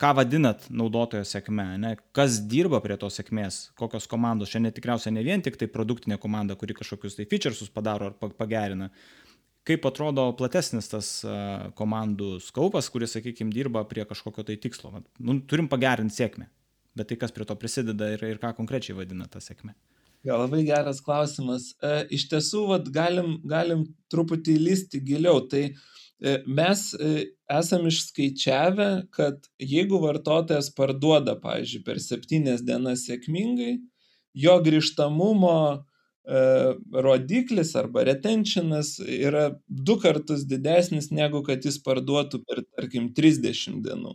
ką vadinat naudotojo sėkme, ne, kas dirba prie tos sėkmės, kokios komandos, šiandien tikriausiai ne vien tik tai produktinė komanda, kuri kažkokius tai featuresus padaro ar pagerina, kaip atrodo platesnis tas komandų skaupas, kuris, sakykime, dirba prie kažkokio tai tikslo. Nu, turim pagerinti sėkmę, bet tai kas prie to prisideda ir, ir ką konkrečiai vadina ta sėkmė. Ja, labai geras klausimas. E, iš tiesų, vat, galim, galim truputį lysti giliau. Tai e, mes e, esam išskaičiavę, kad jeigu vartotojas parduoda, pavyzdžiui, per septynias dienas sėkmingai, jo grįžtamumo E, rodiklis arba retentionas yra du kartus didesnis negu kad jis parduotų per, tarkim, 30 dienų.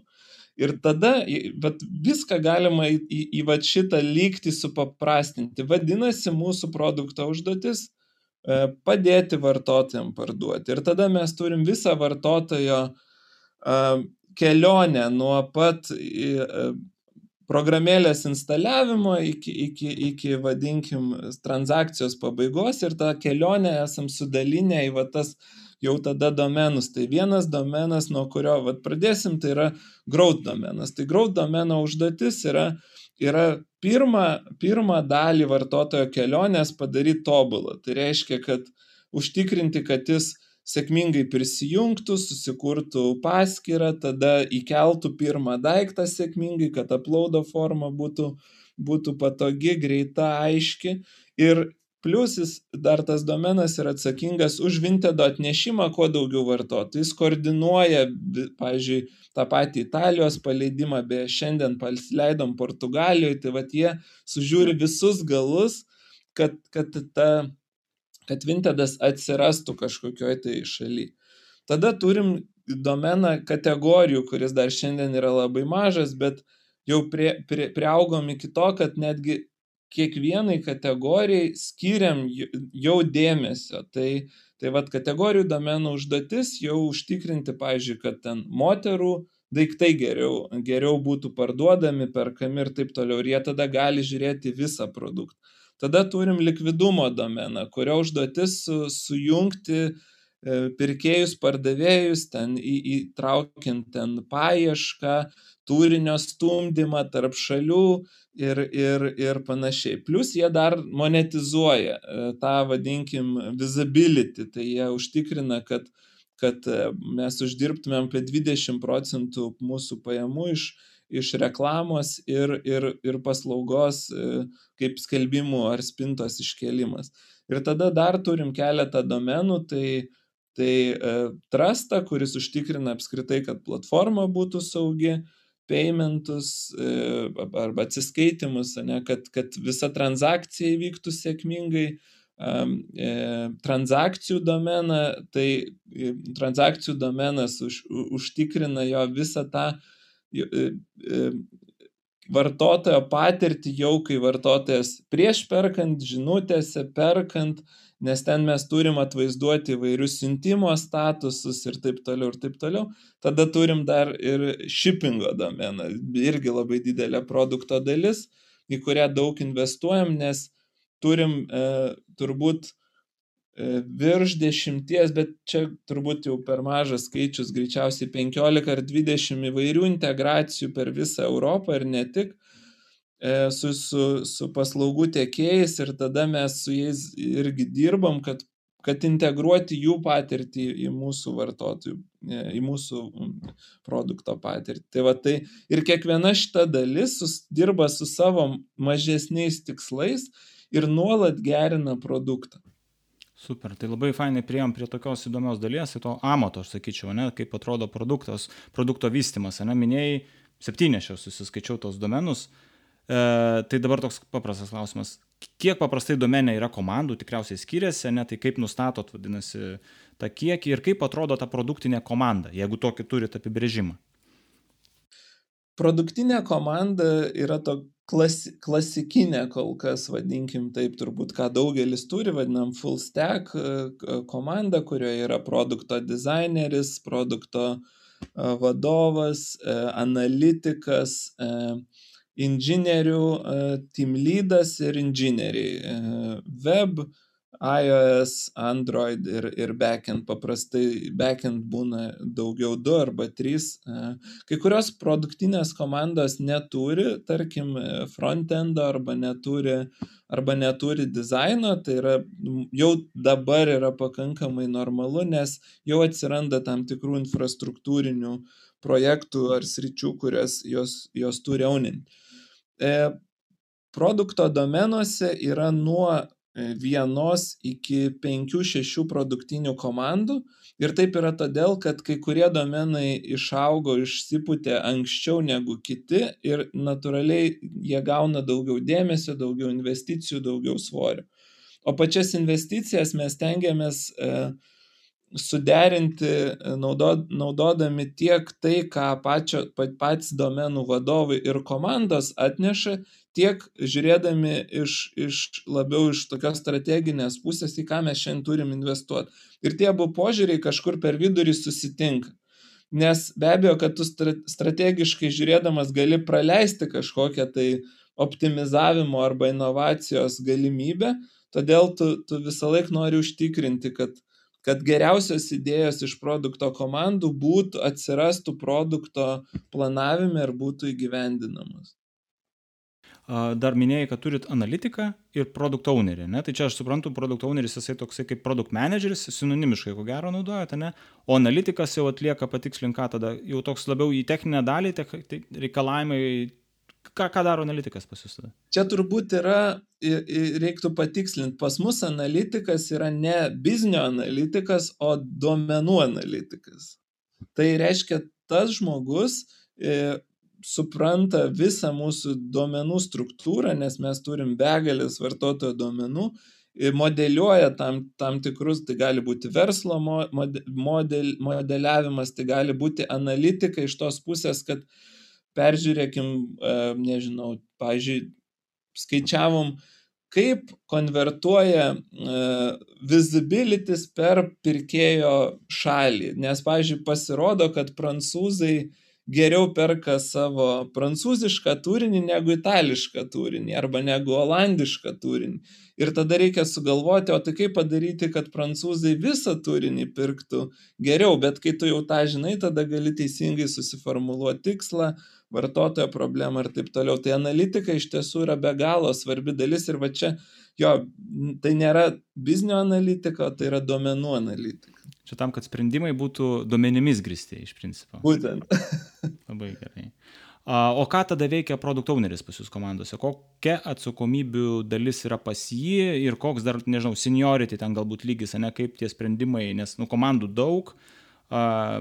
Ir tada bet viską galima į, į, į va šitą lygtį supaprastinti. Vadinasi, mūsų produkto užduotis e, padėti vartotojams parduoti. Ir tada mes turim visą vartotojo e, kelionę nuo pat programėlės instaliavimo iki, iki, iki vadinkim, transakcijos pabaigos ir tą kelionę esam sudalinę į va tas jau tada domenus. Tai vienas domenas, nuo kurio vat, pradėsim, tai yra growth domenas. Tai growth domeno užduotis yra, yra pirmą, pirmą dalį vartotojo kelionės padaryti tobulą. Tai reiškia, kad užtikrinti, kad jis sėkmingai prisijungtų, susikurtų paskyrą, tada įkeltų pirmą daiktą sėkmingai, kad uploado forma būtų, būtų patogi, greita, aiški. Ir Plus jis dar tas domenas yra atsakingas už Vintedo atnešimą kuo daugiau vartotojų. Jis koordinuoja, pavyzdžiui, tą patį Italijos paleidimą, beje, šiandien leidom Portugalijoje, tai vad jie sužiūri visus galus, kad, kad ta kad Vintedas atsirastų kažkokioj tai šaly. Tada turim domeną kategorijų, kuris dar šiandien yra labai mažas, bet jau prie, prie, prieaugom iki to, kad netgi kiekvienai kategorijai skiriam jau dėmesio. Tai, tai vad kategorijų domenų užduotis jau užtikrinti, pavyzdžiui, kad ten moterų daiktai geriau, geriau būtų parduodami, perkami ir taip toliau. Ir jie tada gali žiūrėti visą produktą. Tada turim likvidumo domeną, kurio užduotis su, sujungti e, pirkėjus, pardavėjus, ten įtraukiant ten paiešką, turinio stumdymą tarp šalių ir, ir, ir panašiai. Plus jie dar monetizuoja e, tą, vadinkim, visibility, tai jie užtikrina, kad kad e, mes uždirbtumėm apie 20 procentų mūsų pajamų iš, iš reklamos ir, ir, ir paslaugos e, kaip skelbimų ar spintos iškelimas. Ir tada dar turim keletą domenų, tai, tai e, trustą, kuris užtikrina apskritai, kad platforma būtų saugi, paymentus arba atsiskaitimus, ne, kad, kad visa transakcija įvyktų sėkmingai, E, transakcijų domeną, tai e, transakcijų domenas už, užtikrina jo visą tą e, vartotojo patirtį jau, kai vartotojas prieš perkant, žinutėse perkant, nes ten mes turim atvaizduoti įvairius siuntimo statusus ir taip toliau ir taip toliau. Tada turim dar ir shippingo domeną, irgi labai didelė produkto dalis, į kurią daug investuojam, nes turim e, turbūt e, virš dešimties, bet čia turbūt jau per mažas skaičius, greičiausiai 15 ar 20 įvairių integracijų per visą Europą ir ne tik e, su, su, su paslaugų tiekėjais ir tada mes su jais irgi dirbam, kad, kad integruoti jų patirtį į mūsų vartotojų, e, į mūsų produkto patirtį. Tai va tai ir kiekviena šita dalis sus, dirba su savo mažesniais tikslais ir nuolat gerina produktą. Super, tai labai fainai prieėm prie tokios įdomios dalies, į to amato, aš sakyčiau, ne, kaip atrodo produktas, produkto vystimas, ne, minėjai, septynės aš susiskaičiau tos domenus, e, tai dabar toks paprastas klausimas, kiek paprastai domenė yra komandų, tikriausiai skiriasi, ne, tai kaip nustatot, vadinasi, tą kiekį ir kaip atrodo ta produktinė komanda, jeigu tokį turit apibrėžimą. Produktinė komanda yra to klasi, klasikinė kol kas, vadinkim taip, turbūt ką daugelis turi, vadinam full stack e, komanda, kurioje yra produkto dizaineris, produkto e, vadovas, e, analitikas, inžinierių, team leadas ir inžinieriai. Web, iOS, Android ir, ir backend. Paprastai backend būna daugiau du arba trys. E, kai kurios produktinės komandos neturi, tarkim, frontendo arba neturi, arba neturi dizaino, tai yra jau dabar yra pakankamai normalu, nes jau atsiranda tam tikrų infrastruktūrinių projektų ar sričių, kurias jos, jos turi auninti. E, produkto domenuose yra nuo vienos iki penkių, šešių produktinių komandų. Ir taip yra todėl, kad kai kurie domenai išaugo, išsipūtė anksčiau negu kiti ir natūraliai jie gauna daugiau dėmesio, daugiau investicijų, daugiau svorio. O pačias investicijas mes tengiamės e, suderinti, e, naudod, naudodami tiek tai, ką pačio, patys domenų vadovai ir komandos atneša, tiek žiūrėdami iš, iš labiau iš tokios strateginės pusės, į ką mes šiandien turim investuoti. Ir tie abu požiūriai kažkur per vidurį susitinka. Nes be abejo, kad tu strategiškai žiūrėdamas gali praleisti kažkokią tai optimizavimo arba inovacijos galimybę, todėl tu, tu visą laiką nori užtikrinti, kad, kad geriausios idėjos iš produkto komandų būtų, atsirastų produkto planavime ir būtų įgyvendinamos dar minėjai, kad turit analitiką ir produkt ownerį, ne? Tai čia aš suprantu, produkt owneris jisai toksai kaip produkt manageris, sinonimiškai ko gero naudojate, ne? O analitikas jau atlieka patikslinką tada, jau toks labiau į techninę dalį, te, te, reikalavimai, ką, ką daro analitikas pas jūs tada? Čia turbūt yra, reiktų patikslinti, pas mus analitikas yra ne biznio analitikas, o duomenų analitikas. Tai reiškia, tas žmogus e, supranta visą mūsų duomenų struktūrą, nes mes turim begalės vartotojo duomenų modeliuoja tam, tam tikrus, tai gali būti verslo model, modeliavimas, tai gali būti analitika iš tos pusės, kad peržiūrėkim, e, nežinau, pažiūrėjau, skaičiavom, kaip konvertuoja uh, visibilities per pirkėjo šalį. Nes, pavyzdžiui, pasirodo, kad prancūzai geriau perka savo prancūzišką turinį negu itališką turinį arba negu olandišką turinį. Ir tada reikia sugalvoti, o tai kaip padaryti, kad prancūzai visą turinį pirktų geriau, bet kai tu jau tą žinai, tada gali teisingai susiformuluoti tikslą, vartotojo problemą ir taip toliau. Tai analitika iš tiesų yra be galo svarbi dalis ir va čia, jo, tai nėra biznio analitika, tai yra duomenų analitika. Čia tam, kad sprendimai būtų duomenimis grįsti iš principo. Būtent. Labai gerai. O ką tada veikia produkt owneris pas jūs komandose? Kokia atsakomybių dalis yra pas jį ir koks dar, nežinau, seniority ten galbūt lygis, ne kaip tie sprendimai, nes, nu, komandų daug,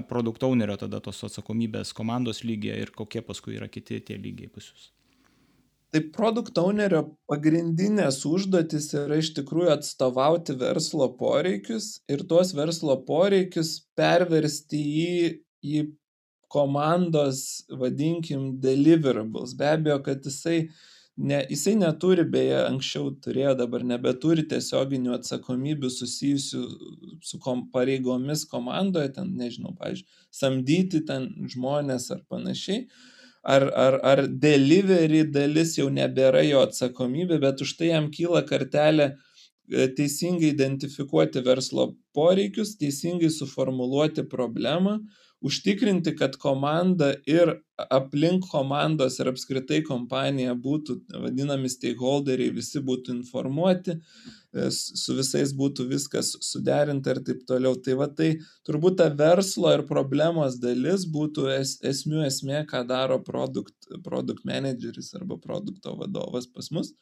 produkt ownerio tada tos atsakomybės komandos lygiai ir kokie paskui yra kiti tie lygiai pas jūs. Tai produkt ownerio pagrindinės užduotis yra iš tikrųjų atstovauti verslo poreikius ir tuos verslo poreikius perversti į, į komandos, vadinkim, deliverables. Be abejo, kad jisai, ne, jisai neturi, beje, anksčiau turėjo, dabar nebeturi tiesioginių atsakomybių susijusių su kom, pareigomis komandoje, ten, nežinau, pavyzdžiui, samdyti ten žmonės ar panašiai. Ar, ar, ar delivery dalis jau nebėra jo atsakomybė, bet už tai jam kyla kartelė e, teisingai identifikuoti verslo poreikius, teisingai suformuluoti problemą, užtikrinti, kad komanda ir aplink komandos ir apskritai kompanija būtų vadinami stakeholderiai, visi būtų informuoti, e, su visais būtų viskas suderinta ir taip toliau. Tai va tai turbūt ta verslo ir problemos dalis būtų es, esmių esmė, ką daro produkt, produkt manageris arba produkto vadovas pas mus.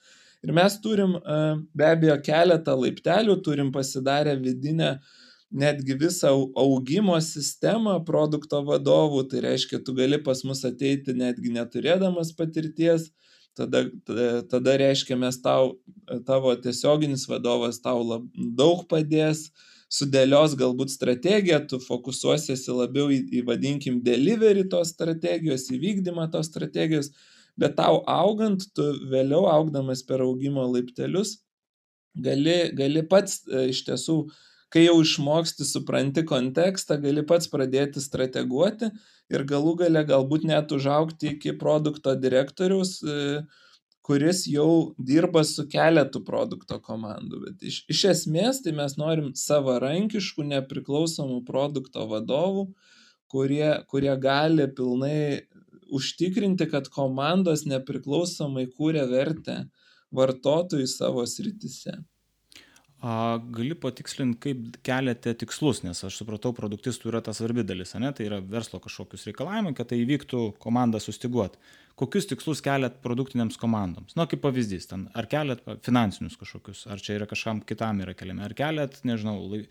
Ir mes turim e, be abejo keletą laiptelių, turim pasidarę vidinę uh, netgi visą augimo sistemą produkto vadovų, tai reiškia, tu gali pas mus ateiti netgi neturėdamas patirties, tada, tada, tada reiškia, mes tau, tavo tiesioginis vadovas tau lab, daug padės, sudėlios galbūt strategiją, tu fokusuosiesi labiau į, į vadinkim, delivery tos strategijos, įvykdymą tos strategijos, bet tau augant, tu vėliau augdamas per augimo laiptelius, gali, gali pats e, iš tiesų uh, kai jau išmoksti, supranti kontekstą, gali pats pradėti strateguoti ir galų gale galbūt net užaukti iki produkto direktoriaus, e, kuris jau dirba su keletu produkto komandų. Bet iš, iš esmės tai mes norim savarankiškų, nepriklausomų produkto vadovų, kurie, kurie gali pilnai užtikrinti, kad komandos nepriklausomai kūrė vertę vartotojui savo sritise. A, gali patikslinti, kaip keliate tikslus, nes aš supratau, produktistų yra ta svarbi dalis, ne? tai yra verslo kažkokius reikalavimai, kad tai įvyktų komanda sustiguoti. Kokius tikslus keliat produktinėms komandoms? Na, kaip pavyzdys, ten, ar keliat finansinius kažkokius, ar čia yra kažkam kitam yra keliami, ar keliat, nežinau, lai...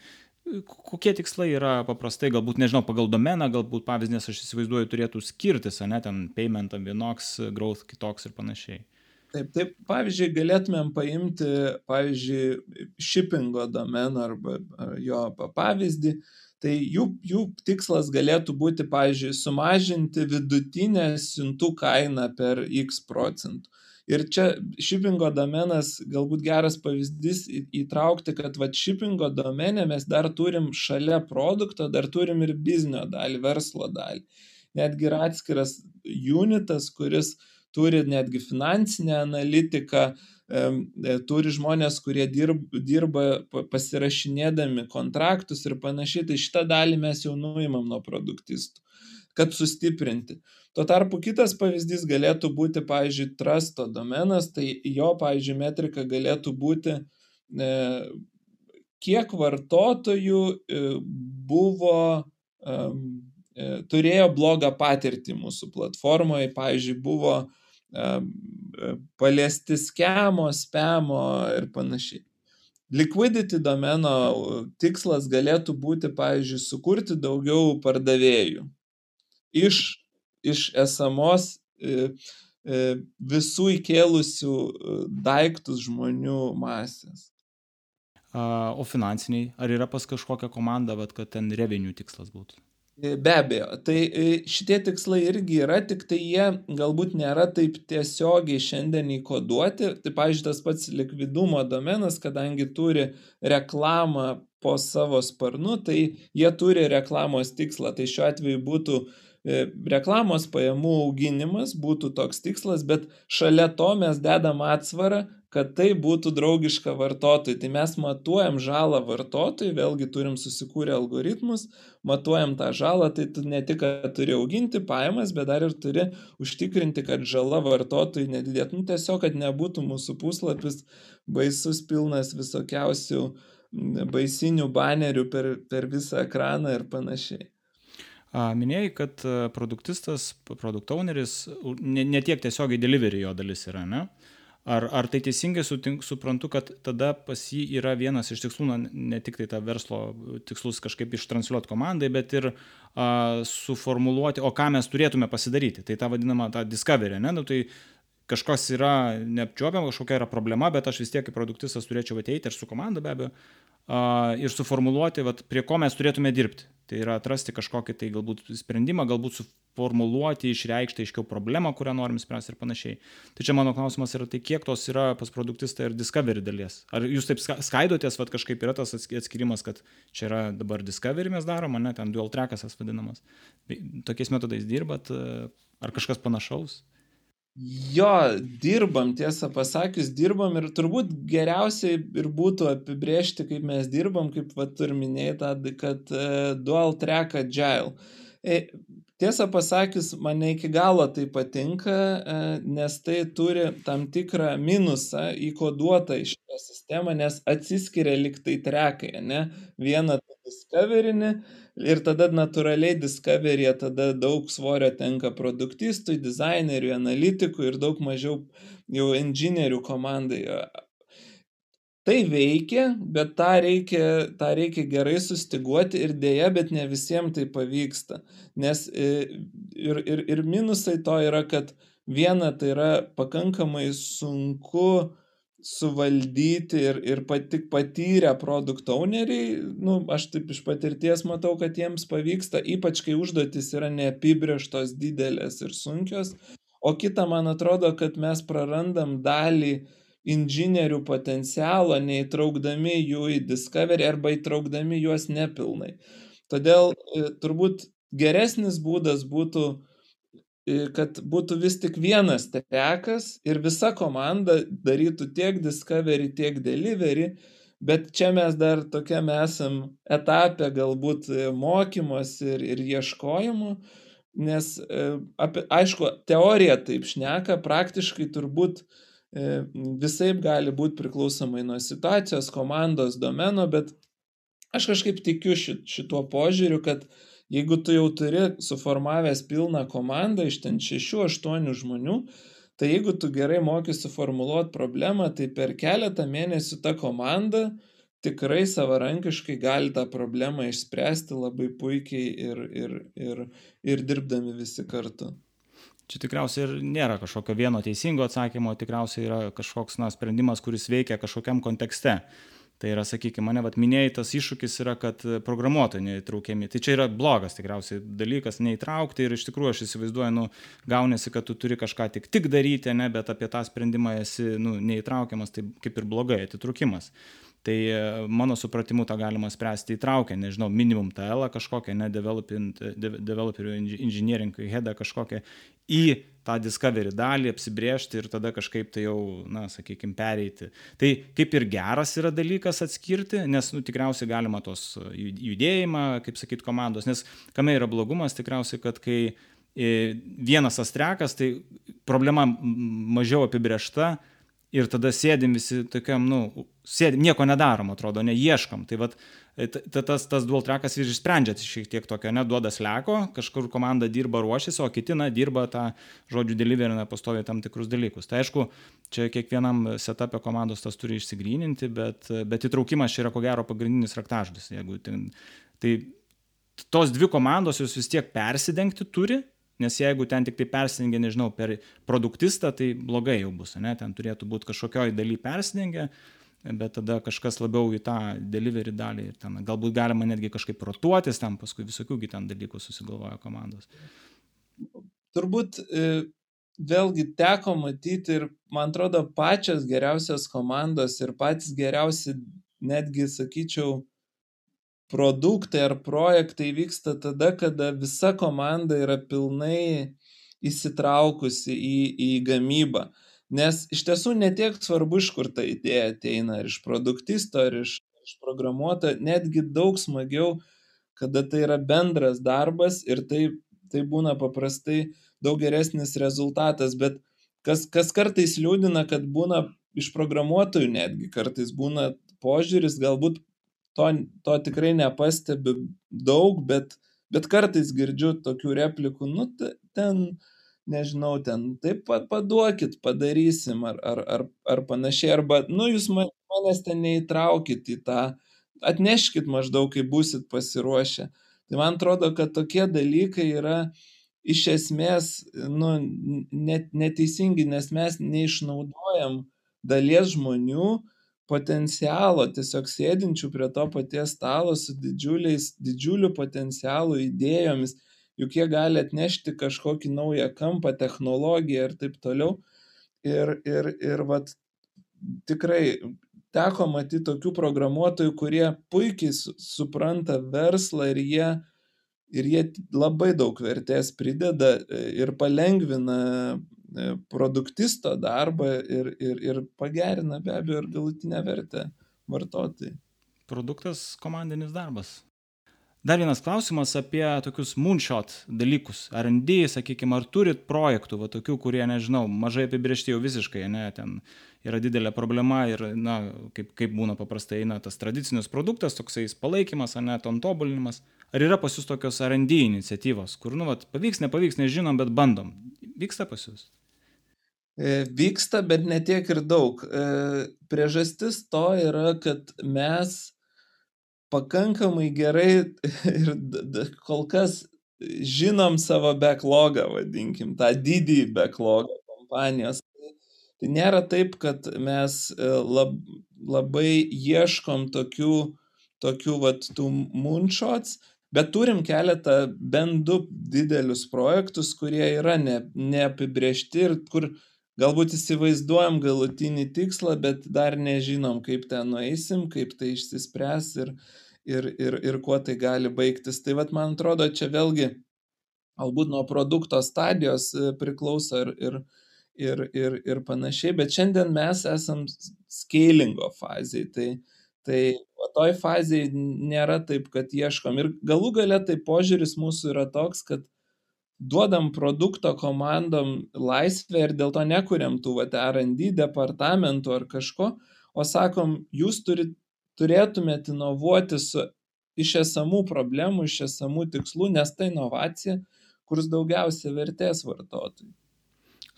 kokie tikslai yra paprastai, galbūt, nežinau, pagal domeną, galbūt pavyzdys, aš įsivaizduoju, turėtų skirtis, ne, ten paymentam vienoks, growth kitoks ir panašiai. Taip, taip, pavyzdžiui, galėtumėm paimti, pavyzdžiui, shippingo domeną arba jo pavyzdį. Tai jų, jų tikslas galėtų būti, pavyzdžiui, sumažinti vidutinę siuntų kainą per X procentų. Ir čia shippingo domenas galbūt geras pavyzdys įtraukti, kad va shippingo domenė mes dar turim šalia produkto, dar turim ir biznio dalį, verslo dalį. Netgi yra atskiras unitas, kuris uh, turi netgi finansinę analitiką, e, turi žmonės, kurie dirba, pasirašinėdami kontraktus ir panašiai, tai šitą dalį mes jau nuimam nuo produktistų, kad sustiprinti. Tuo tarpu kitas pavyzdys galėtų būti, pavyzdžiui, trusto domenas, tai jo, pavyzdžiui, metrika galėtų būti, e, kiek vartotojų e, buvo turėjo blogą patirtį mūsų platformoje, pavyzdžiui, buvo paliesti skemo, spemo ir panašiai. Liquidity domeno tikslas galėtų būti, pavyzdžiui, sukurti daugiau pardavėjų iš, iš esamos visų įkėlusių daiktus žmonių masės. o finansiniai, ar yra pas kažkokią komandą, bet kad ten revenue tikslas būtų? E, be abejo, tai e, šitie tikslai irgi yra, tik tai jie galbūt nėra taip tiesiogiai šiandien įkoduoti. Tai, pavyzdžiui, tas pats likvidumo domenas, kadangi turi reklamą po savo sparnu, tai jie turi reklamos tikslą. Tai šiuo atveju būtų E, reklamos pajamų auginimas būtų toks tikslas, bet šalia to mes dedam atsvarą, kad tai būtų draugiška vartotojui. Tai mes matuojam žalą vartotojui, vėlgi turim susikūrę algoritmus, matuojam tą žalą, tai tu ne tik turi auginti pajamas, bet dar ir turi užtikrinti, kad žala vartotojui nedidėtų. Nu, tiesiog, kad nebūtų mūsų puslapis baisus pilnas visokiausių baisinių banerių per, per visą ekraną ir panašiai. Minėjai, kad e, produktistas, produkt owneris, ne, ne tiek tiesiogiai delivery jo dalis yra, ne? Ar, ar tai teisingai sutink, suprantu, kad tada pas jį yra vienas iš tikslų, na, ne tik tai tą verslo tikslus kažkaip ištransliuoti komandai, bet ir a, suformuluoti, o ką mes turėtume pasidaryti. Tai ta vadinama ta discovery, ne? Nu, tai kažkas yra neapčiuopiama, kažkokia yra problema, bet aš vis tiek kaip produktistas turėčiau ateiti ir su komanda be abejo ir suformuluoti, vat, prie ko mes turėtume dirbti. Tai yra atrasti kažkokį tai galbūt sprendimą, galbūt suformuluoti, išreikšti aiškiau problemą, kurią norim spręsti ir panašiai. Tai čia mano klausimas yra, tai kiek tos yra pas produktistą ir discovery dalies? Ar jūs taip skaidotės, vat, kažkaip yra tas atskirimas, kad čia yra dabar discovery mes darom, ne, ten dual trackas vadinamas. Tai tokiais metodais dirbat, ar kažkas panašaus? Jo, dirbam, tiesą pasakius, dirbam ir turbūt geriausiai ir būtų apibriežti, kaip mes dirbam, kaip va ir minėjai, kad uh, dual track agile. E, tiesą pasakius, man ne iki galo tai patinka, uh, nes tai turi tam tikrą minusą įkoduotą į šitą sistemą, nes atsiskiria liktai trekai, ne? Vieną discoverinį, ir tada natūraliai Discovery'e tada daug svorio tenka produktistui, dizaineriui, analitikui ir daug mažiau jau inžinierių komandai. Tai veikia, bet tą reikia, tą reikia gerai sustiguoti ir dėja, bet ne visiems tai pavyksta. Nes e, ir, ir, ir minusai to yra, kad viena tai yra pakankamai sunku suvaldyti ir, ir pat, tik patyrę produkt owneriai, nu, aš taip iš patirties matau, kad jiems pavyksta, ypač kai užduotis yra neapibrieštos didelės ir sunkios, o kita man atrodo, kad mes prarandam dalį inžinierių potencialo, neįtraukdami jų į Discovery arba įtraukdami juos nepilnai. Todėl e, turbūt geresnis būdas būtų kad būtų vis tik vienas trekas ir visa komanda darytų tiek Discovery, tiek Delivery, bet čia mes dar tokiam esam etape galbūt mokymos ir, ir ieškojimo, nes, e, apie, aišku, teorija taip šneka, praktiškai turbūt e, visai gali būti priklausomai nuo situacijos, komandos, domeno, bet aš kažkaip tikiu šituo požiūriu, kad Jeigu tu jau turi suformavęs pilną komandą iš ten 6-8 žmonių, tai jeigu tu gerai moki suformuoluoti problemą, tai per keletą mėnesių ta komanda tikrai savarankiškai gali tą problemą išspręsti labai puikiai ir, ir, ir, ir dirbdami visi kartu. Čia tikriausiai ir nėra kažkokio vieno teisingo atsakymo, tikriausiai yra kažkoks na, sprendimas, kuris veikia kažkokiam kontekste. Tai yra, sakykime, mane vat, minėjai, tas iššūkis yra, kad programuotojai neįtraukiami. Tai čia yra blogas tikriausiai dalykas neįtraukti ir iš tikrųjų aš įsivaizduoju, nu, gaunasi, kad tu turi kažką tik, tik daryti, ne, bet apie tą sprendimą esi nu, neįtraukiamas, tai kaip ir blogai atitrukimas. Tai e, mano supratimu tą galima spręsti įtraukę, nežinau, minimum TL kažkokią, ne developerių engineering headą kažkokią į tą discovery dalį apsibriežti ir tada kažkaip tai jau, na, sakykime, pereiti. Tai kaip ir geras yra dalykas atskirti, nes, nu, tikriausiai galima tos judėjimą, kaip sakyt, komandos, nes kame yra blogumas, tikriausiai, kad kai e, vienas astrekas, tai problema mažiau apibriešta, ir tada sėdim visi tokiam, nu, sėdim, nieko nedarom, atrodo, neieškom. Tai vat, e, tas, tas dual trackas ir išsprendžia šiek tiek tokio, neduoda sleko, kažkur komanda dirba ruošiasi, o kiti, na, dirba tą žodžių deliverina pastoviai tam tikrus dalykus. Tai aišku, čia kiekvienam setupė komandos tas turi išsigryninti, bet, bet įtraukimas čia yra ko gero pagrindinis raktažodis. Ten, tai tos dvi komandos jos vis tiek persidengti turi, Nes jeigu ten tik tai persidengia, nežinau, per produktistą, tai blogai jau bus, ne? Ten turėtų būti kažkokioj daly persidengia, bet tada kažkas labiau į tą delivery dalį ir ten galbūt galima netgi kažkaip rotuotis ten, paskui visokių ten dalykų susigalvoja komandos. Turbūt e, vėlgi teko matyti ir, man atrodo, pačios geriausios komandos ir patys geriausi, netgi sakyčiau, produktai ar projektai vyksta tada, kada visa komanda yra pilnai įsitraukusi į, į gamybą. Nes iš tiesų netiek svarbu, iš kur ta idėja ateina, ar iš produktisto, ar iš, iš programuotojo, netgi daug smagiau, kada tai yra bendras darbas ir tai, tai būna paprastai daug geresnis rezultatas, bet kas, kas kartais liūdina, kad būna iš programuotojų netgi kartais būna požiūris, galbūt to, to tikrai nepastebiu daug, bet, bet kartais girdžiu tokių replikų, nu ten nežinau, ten taip pat paduokit, padarysim ar, ar, ar, ar panašiai, arba, nu, jūs manęs ten neįtraukit į tą, atneškit maždaug, kai busit pasiruošę. Tai man atrodo, kad tokie dalykai yra iš esmės nu, net, neteisingi, nes mes neišnaudojam dalies žmonių potencialo, tiesiog sėdinčių prie to paties stalo su didžiuliu potencialu, idėjomis juk jie gali atnešti kažkokį naują kampą, technologiją ir taip toliau. Ir, ir, ir vat, tikrai teko matyti tokių programuotojų, kurie puikiai su, supranta verslą ir jie, ir jie labai daug vertės prideda e, ir palengvina e, produktisto darbą ir, ir, ir pagerina be abejo ir galutinę vertę vartotojai. Produktas komandinis darbas. Dar vienas klausimas apie tokius moonshot dalykus. R&D, sakykime, ar turit projektų, va tokių, kurie, nežinau, mažai apibriežti jau visiškai, ne, ten yra didelė problema ir, na, kaip, kaip būna paprastai, na, tas tradicinis produktas, toksai palaikymas, ne, ton tobulinimas. Ar yra pas jūs tokios R&D iniciatyvos, kur, nu, va, pavyks, nepavyks, nežinom, bet bandom. Vyksta pas jūs? E, vyksta, bet netiek ir daug. E, priežastis to yra, kad mes pakankamai gerai ir kol kas žinom savo backlogą, vadinkim, tą didįjį backlogą kompanijos. Tai nėra taip, kad mes e, lab, labai ieškom tokių, tokių vat, tų moonshots, bet turim keletą bent du didelius projektus, kurie yra ne, neapibriešti ir kur galbūt įsivaizduojam galutinį tikslą, bet dar nežinom, kaip ten nueisim, kaip tai išsispręs ir, ir, ir, ir kuo tai gali baigtis. Tai vad man atrodo, čia vėlgi galbūt nuo produkto stadijos e, priklauso ir, ir, ir, ir, ir panašiai, bet šiandien mes esam scalingo fazėje. Tai, tai o toj fazėje nėra taip, kad ieškom. Ir galų gale tai požiūris mūsų yra toks, kad duodam produkto komandom laisvę ir dėl to nekuriam tų vat, R&D departamentų ar kažko, o sakom, jūs turit turėtumėt inovuoti su iš esamų problemų, iš esamų tikslų, nes tai inovacija kurs daugiausia vertės vartotojui.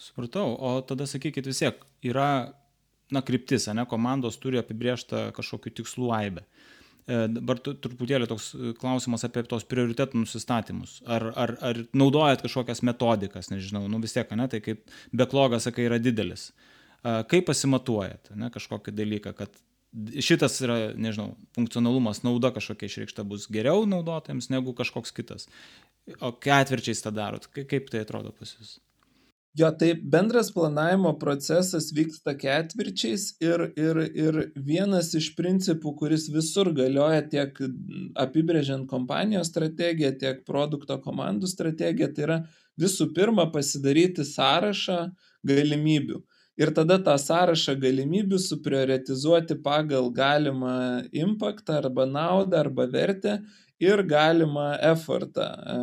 Supratau, o tada sakykit vis tiek, yra, na, kryptis, ne, komandos turi apibriežtą kažkokiu tikslu aibę. E, dabar truputėlį toks e, klausimas apie tos prioritetų nusistatymus. Ar, ar, ar naudojat kažkokias metodikas, nežinau, nu vis tiek, ne, tai kaip beklogas, sakai, yra didelis. E, kaip pasimatuojat, ne, kažkokį dalyką, kad šitas yra, nežinau, funkcionalumas, nauda kažkokia išreikšta bus geriau naudotojams negu kažkoks kitas. O ketvirčiais tą darot, kaip tai atrodo pas jūs? Jo, tai bendras planavimo procesas vyksta ketvirčiais ir, ir, ir vienas iš principų, kuris visur galioja tiek apibrėžiant kompanijos strategiją, tiek produkto komandų strategiją, tai yra visų pirma pasidaryti sąrašą galimybių ir tada tą sąrašą galimybių suprioritizuoti pagal galimą impaktą arba naudą arba vertę ir galimą effortą e,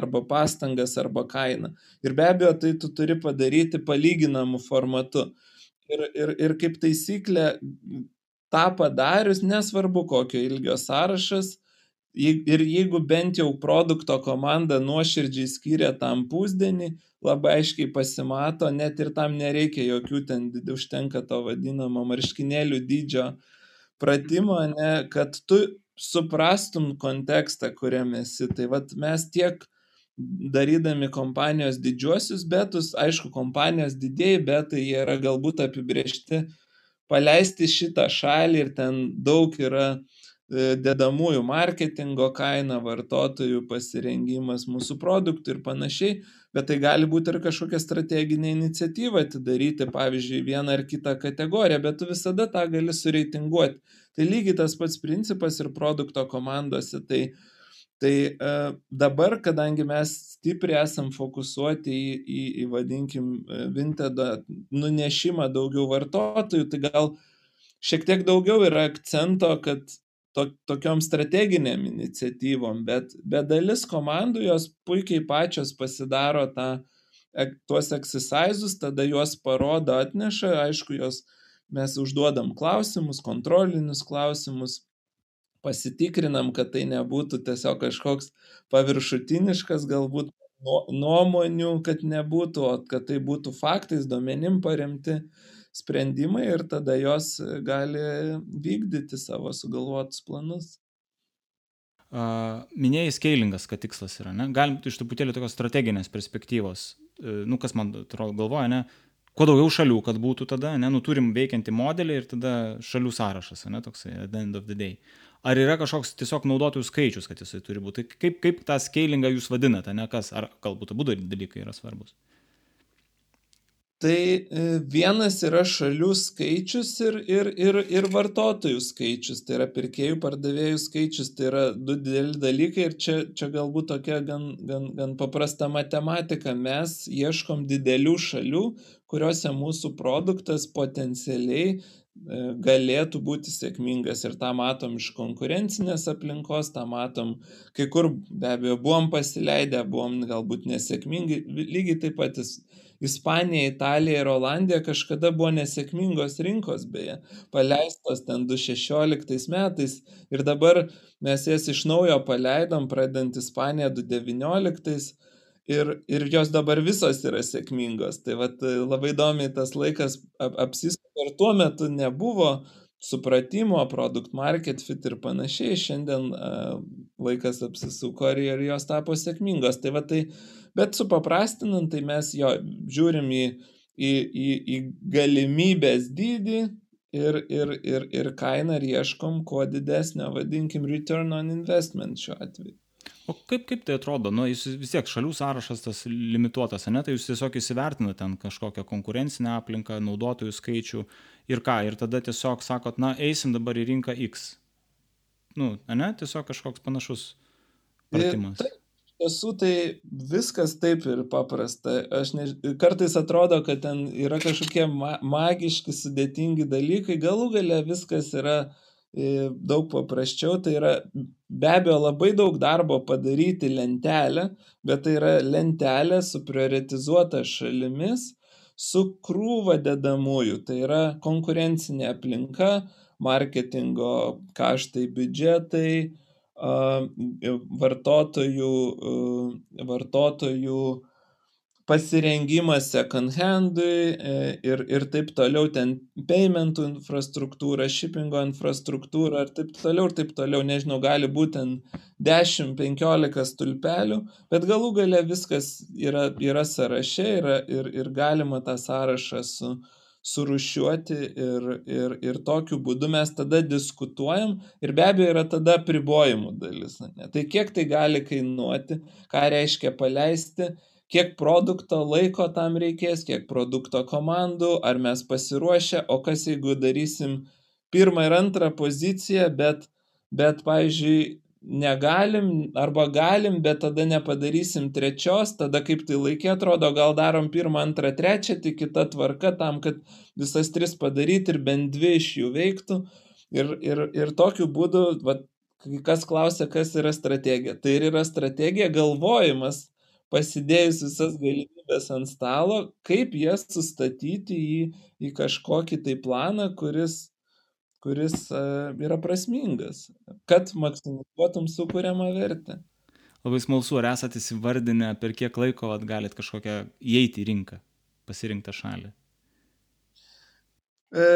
arba pastangas arba kainą. Ir be abejo, tai tu turi padaryti palyginamų formatu. Ir, ir, ir kaip taisyklė, tą padarius, nesvarbu kokio ilgio sąrašas, ir jeigu bent jau produkto komanda nuoširdžiai skiria tam pusdienį, labai aiškiai pasimato, net ir tam nereikia jokių ten, užtenka to vadinamo marškinėlių dydžio pratimo, ne, kad tu suprastum kontekstą, kuriame esi. Tai vad mes tiek darydami kompanijos didžiuosius betus, aišku, kompanijos didėjai betai jie yra galbūt apibriešti paleisti šitą šalį ir ten daug yra dedamųjų marketingo kaina, vartotojų pasirengimas mūsų produktų ir panašiai, bet tai gali būti ir kažkokia strateginė iniciatyva atidaryti, pavyzdžiui, vieną ar kitą kategoriją, bet tu visada tą gali sureitinguoti. Tai lygiai tas pats principas ir produkto komandose. Tai, tai e, dabar, kadangi mes stipriai esam fokusuoti į, į, į vadinkim, Vintedo nunešimą daugiau vartotojų, tai gal šiek tiek daugiau yra akcento, kad to, tokiom strateginėm iniciatyvom, bet, bet dalis komandų jos puikiai pačios pasidaro tą, tuos exercisus, tada juos parodo, atneša, aišku, jos mes užduodam klausimus, kontrolinius klausimus, pasitikrinam, kad tai nebūtų tiesiog kažkoks paviršutiniškas galbūt nuomonių, kad nebūtų, o kad tai būtų faktais, duomenim paremti sprendimai ir tada jos gali vykdyti savo sugalvotus planus. Uh, minėjai scalingas, kad tikslas yra, ne? Galim iš truputėlį tokios strateginės perspektyvos, uh, nu kas man atrodo galvoja, ne? kuo daugiau šalių, kad būtų tada, ne, nu turim veikiantį modelį ir tada šalių sąrašas, ne, toksai, at the end of the day. Ar yra kažkoks tiesiog naudotojų skaičius, kad jisai turi būti? Kaip, kaip tą scalingą jūs vadinate, ne kas, ar galbūt abu dalykai yra svarbus? Tai e, vienas yra šalių skaičius ir, ir, ir, ir vartotojų skaičius, tai yra pirkėjų pardavėjų skaičius, tai yra du dideli dalykai ir čia, čia galbūt tokia gan, gan, gan paprasta matematika. Mes ieškom didelių šalių, kuriuose mūsų produktas potencialiai e, galėtų būti sėkmingas. Ir tą matom iš konkurencinės aplinkos, tą matom, kai kur be abejo buvom pasileidę, buvom galbūt nesėkmingi, lygiai taip pat Ispanija, Italija ir Olandija kažkada buvo nesėkmingos rinkos, beje, paleistos ten 2016 metais ir dabar mes jas iš naujo paleidom, pradedant Ispaniją 2019 ir, ir jos dabar visos yra sėkmingos. Tai vat, labai įdomiai tas laikas ap apsisuka ir tuo metu nebuvo supratimo, produkt market fit ir panašiai, šiandien uh, laikas apsisuko ir, ir jos tapo sėkmingos. Tai va tai Bet supaprastinant, tai mes jo žiūrim į, į, į, į galimybės dydį ir, ir, ir, ir kainą ir ieškom kuo didesnio, vadinkim, return on investment šiuo atveju. O kaip, kaip tai atrodo? Nu, jūs vis tiek šalių sąrašas tas limituotas, ne? Tai jūs tiesiog įsivertinate ten kažkokią konkurencinę aplinką, naudotojų skaičių ir ką, ir tada tiesiog sakot, na, eisim dabar į rinką X. Nu, ne, tiesiog kažkoks panašus pratimas. Taip, tiesų tai viskas taip ir paprasta. Aš ne, kartais atrodo, kad ten yra kažkokie ma magiški, sudėtingi dalykai, galų gale viskas yra e, daug paprasčiau. Tai yra be abejo labai daug darbo padaryti lentelę, bet tai yra lentelė su prioritizuota šalimis, su krūva dedamųjų. Tai yra konkurencinė aplinka, marketingo kaštai, biudžetai, vartotojų, vartotojų pasirengimas second handui e, ir, ir taip toliau, ten paymentų infrastruktūra, shippingo infrastruktūra ir taip toliau, ir taip toliau, nežinau, gali būti ten 10-15 stulpelių, bet galų gale viskas yra, yra sąraše yra, ir, ir galima tą sąrašą su, surūšiuoti ir, ir, ir tokiu būdu mes tada diskutuojam ir be abejo yra tada pribojimų dalis. Ne? Tai kiek tai gali kainuoti, ką reiškia paleisti, kiek produkto laiko tam reikės, kiek produkto komandų, ar mes pasiruošę, o kas jeigu darysim pirmą ir antrą poziciją, bet, bet pavyzdžiui, negalim arba galim, bet tada nepadarysim trečios, tada kaip tai laikė atrodo, gal darom pirmą, antrą, trečią, tik kita tvarka tam, kad visas tris padaryti ir bent dvi iš jų veiktų. Ir, ir, ir tokiu būdu, va, kas klausia, kas yra strategija. Tai ir yra strategija galvojimas, pasidėjus visas galimybės ant stalo, kaip jas sustatyti į, į kažkokį tai planą, kuris kuris e, yra prasmingas, kad maksimizuotum sukūriamą vertę. Labai smalsu, ar esate įsivardinę, per kiek laiko galit kažkokią įeiti į rinką, pasirinktą šalį? E,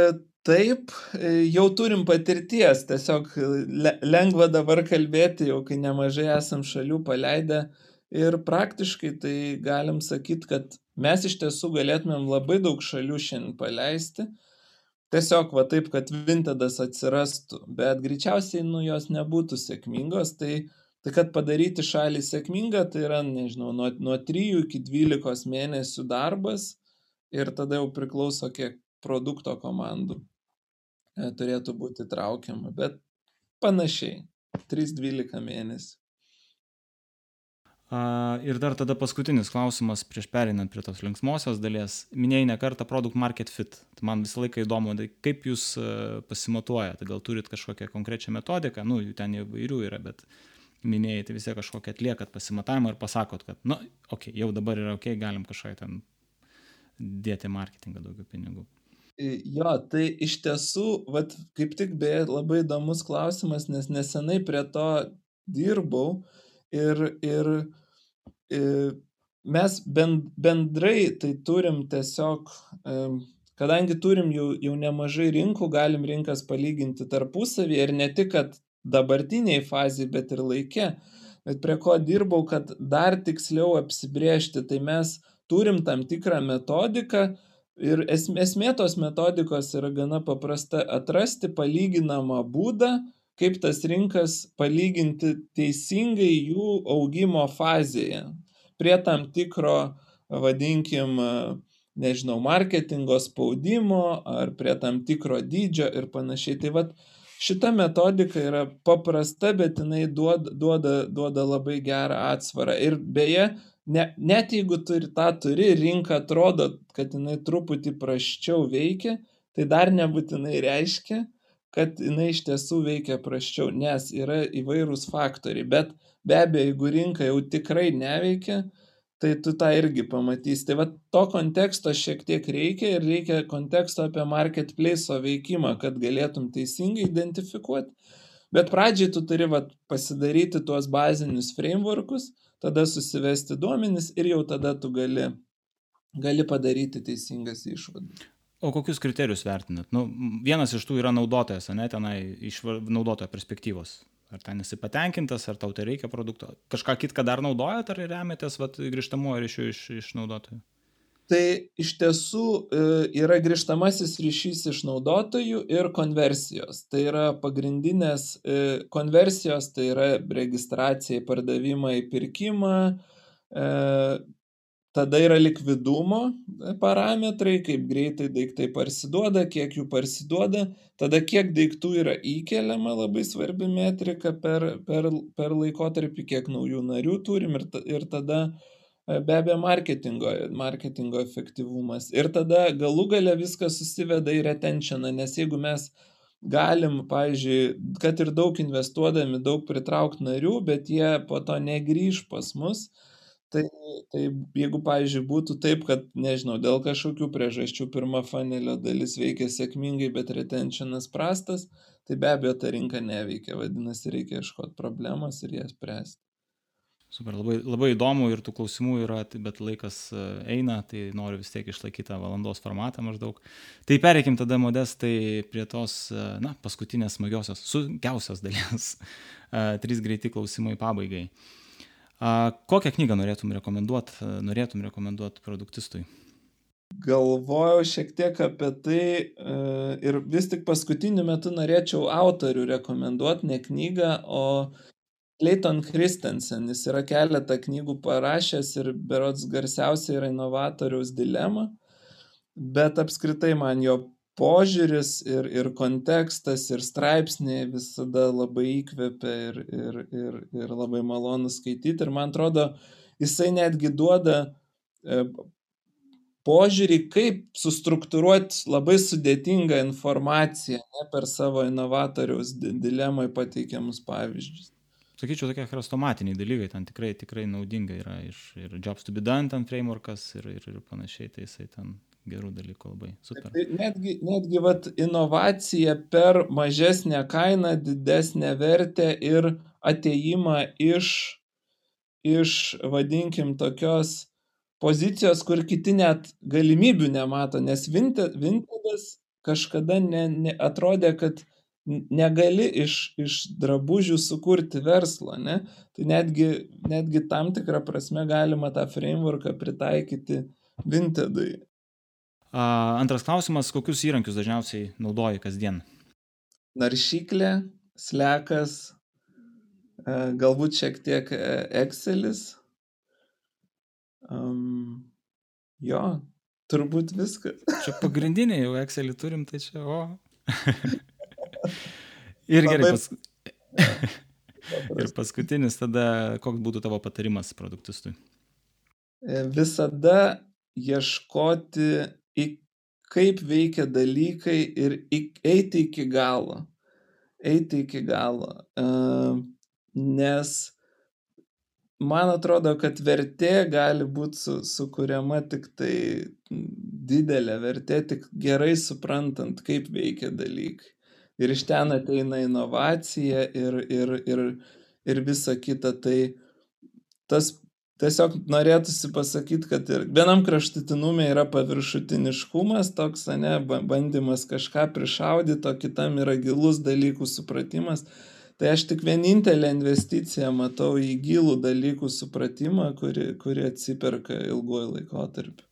taip, e, jau turim patirties, tiesiog lengva dabar kalbėti, jau kai nemažai esam šalių paleidę ir praktiškai tai galim sakyti, kad mes iš tiesų galėtumėm labai daug šalių šiandien paleisti tiesiog va taip, kad Vintedas atsirastų, bet greičiausiai nu jos nebūtų sėkmingos, tai, tai kad padaryti šalį sėkmingą, tai yra, nežinau, nuo, nuo 3 iki 12 mėnesių darbas ir tada jau priklauso, kiek produkto komandų e, turėtų būti traukiama, bet panašiai, 3-12 mėnesių. A, ir dar tada paskutinis klausimas prieš perinant prie tos linksmosios dalies. Minėjai ne kartą produkt market fit. Tai man visą laiką įdomu, tai kaip jūs e, pasimatuojate, gal turit kažkokią konkrečią metodiką, nu, jų ten įvairių yra, bet minėjai, tai vis tiek kažkokią atliekat pasimatavimą ir pasakot, kad, nu, okei, okay, jau dabar yra okei, okay, galim kažką ten dėti marketingą daugiau pinigų. Jo, tai iš tiesų, vat, kaip tik beje, labai įdomus klausimas, nes nesenai prie to dirbau ir, ir mes bendrai tai turim tiesiog, kadangi turim jau, jau nemažai rinkų, galim rinkas palyginti tarpusavį ir ne tik, kad dabartiniai fazai, bet ir laike. Bet prie ko dirbau, kad dar tiksliau apsibriežti, tai mes turim tam tikrą metodiką ir esmė tos metodikos yra gana paprasta - atrasti palyginamą būdą, kaip tas rinkas palyginti teisingai jų augimo fazėje prie tam tikro, vadinkim, nežinau, marketingo spaudimo ar prie tam tikro dydžio ir panašiai. Tai vad šita metodika yra paprasta, bet jinai duoda, duoda, duoda labai gerą atsvarą. Ir beje, ne, net jeigu turi tą turi, rinka atrodo, kad jinai truputį praščiau veikia, tai dar nebūtinai reiškia, kad jinai iš tiesų veikia praščiau, nes yra įvairūs faktoriai, bet be abejo, jeigu rinka jau tikrai neveikia, tai tu tą irgi pamatysi. Tai va to konteksto šiek tiek reikia ir reikia konteksto apie marketplace veikimą, kad galėtum teisingai identifikuoti. Bet pradžiai tu turi va, pasidaryti tuos bazinius frameworkus, tada susivesti duomenis ir jau tada tu gali, gali padaryti teisingas išvadas. O kokius kriterijus vertinat? Nu, vienas iš tų yra naudotojas, ne, tenai iš naudotojo perspektyvos. Ar ten esi patenkintas, ar tau tai reikia produkto. Kažką kitką dar naudojat, ar remiatės grįžtamuoju ryšiu iš, iš naudotojų? Tai iš tiesų e, yra grįžtamasis ryšys iš naudotojų ir konversijos. Tai yra pagrindinės e, konversijos, tai yra registracija į pardavimą, į pirkimą, e, tada yra likvidumo parametrai kaip greitai daiktai parsiduoda kiek jų parsiduoda. Tada kiek daiktų yra įkeliama labai svarbi metrika per per per laikotarpį kiek naujų narių turim ir ir tada e, be abejo marketingo marketingo efektyvumas. Ir tada galų gale viskas susiveda į retentioną nes jeigu mes galim pavyzdžiui kad ir daug investuodami daug pritraukt narių bet jie po to negrįš pas mus tai tai jeigu pavyzdžiui būtų taip kad nežinau dėl kažkokių priežasčių pirma fanelio dalis veikia sėkmingai bet retentionas prastas tai be abejo ta rinka neveikia vadinasi reikia ieškot problemos ir ją spręst Super, labai, labai įdomu ir tų klausimų yra, tai bet laikas e, eina, tai noriu vis tiek išlaikyti tą valandos formatą maždaug. Tai pereikim tada modestai prie tos, e, na, paskutinės smagiosios, sunkiausios dalies. E, trys greiti klausimai pabaigai. Uh, Kokią knygą norėtum rekomenduoti, norėtum rekomenduoti produktistui? Galvojau šiek tiek apie tai e, ir vis tik paskutiniu metu norėčiau autorių rekomenduoti, ne knygą, o Leighton Christensen. Jis yra keletą knygų parašęs ir berots garsiausia yra inovatoriaus dilema, bet apskritai man jo požiūris ir, ir kontekstas ir straipsniai visada labai įkvepia ir, ir, ir, ir labai malonu skaityti. Ir man atrodo, jisai netgi duoda e, požiūrį, kaip sustruktūruoti labai sudėtingą informaciją ne, per savo inovatoriaus dilemai pateikiamus pavyzdžius. Sakyčiau, tokie chrestomatiniai dalykai ten tikrai, tikrai naudinga yra iš, ir Jobs to be done ten frameworkas ir, ir, ir panašiai, tai jisai ten gerų dalykų labai. Super. Tai netgi, netgi vat, inovacija per mažesnę kainą, didesnę vertę ir ateimą iš, iš vadinkim, tokios pozicijos, kur kiti net galimybių nemato, nes Vintedas kažkada ne, ne, atrodė, kad negali iš, iš drabužių sukurti verslo, ne? Tai netgi, netgi tam tikrą prasme galima tą frameworką pritaikyti Vintedui. Antras klausimas, kokius įrankius dažniausiai naudoji kasdien? Naršyklė, slekas, e, galbūt šiek tiek e, Excelis. Um, jo, turbūt viskas. Čia pagrindiniai jau Excelį turim, tai čia, o. Ir gerai, pas... ir paskutinis tada, koks būtų tavo patarimas produktistui? E, visada ieškoti, kaip veikia dalykai ir eiti iki galo. Eiti iki galo. E, nes man atrodo, kad vertė gali būti su, sukuriama tik tai didelė vertė, tik gerai suprantant, kaip veikia dalykai. Ir iš ten ateina inovacija ir, ir, ir, ir visa kita. Tai tas tiesiog norėtųsi pasakyti, kad ir vienam kraštutinume yra paviršutiniškumas, toks, ne, bandymas kažką prišaudyti, o kitam yra gilus dalykų supratimas. Tai aš tik vienintelę investiciją matau į gilų dalykų supratimą, kuri, kuri atsiperka ilguoju laikotarpiu.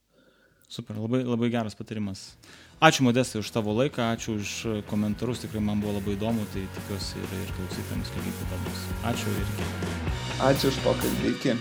Super, labai, labai geras patarimas. Ačiū Modestai už tavo laiką, ačiū už komentarus, tikrai man buvo labai įdomu, tai tikiuosi ir, ir klausytėms lygiai taip pat bus. Ačiū ir iki. Ačiū už pokalbį, iki.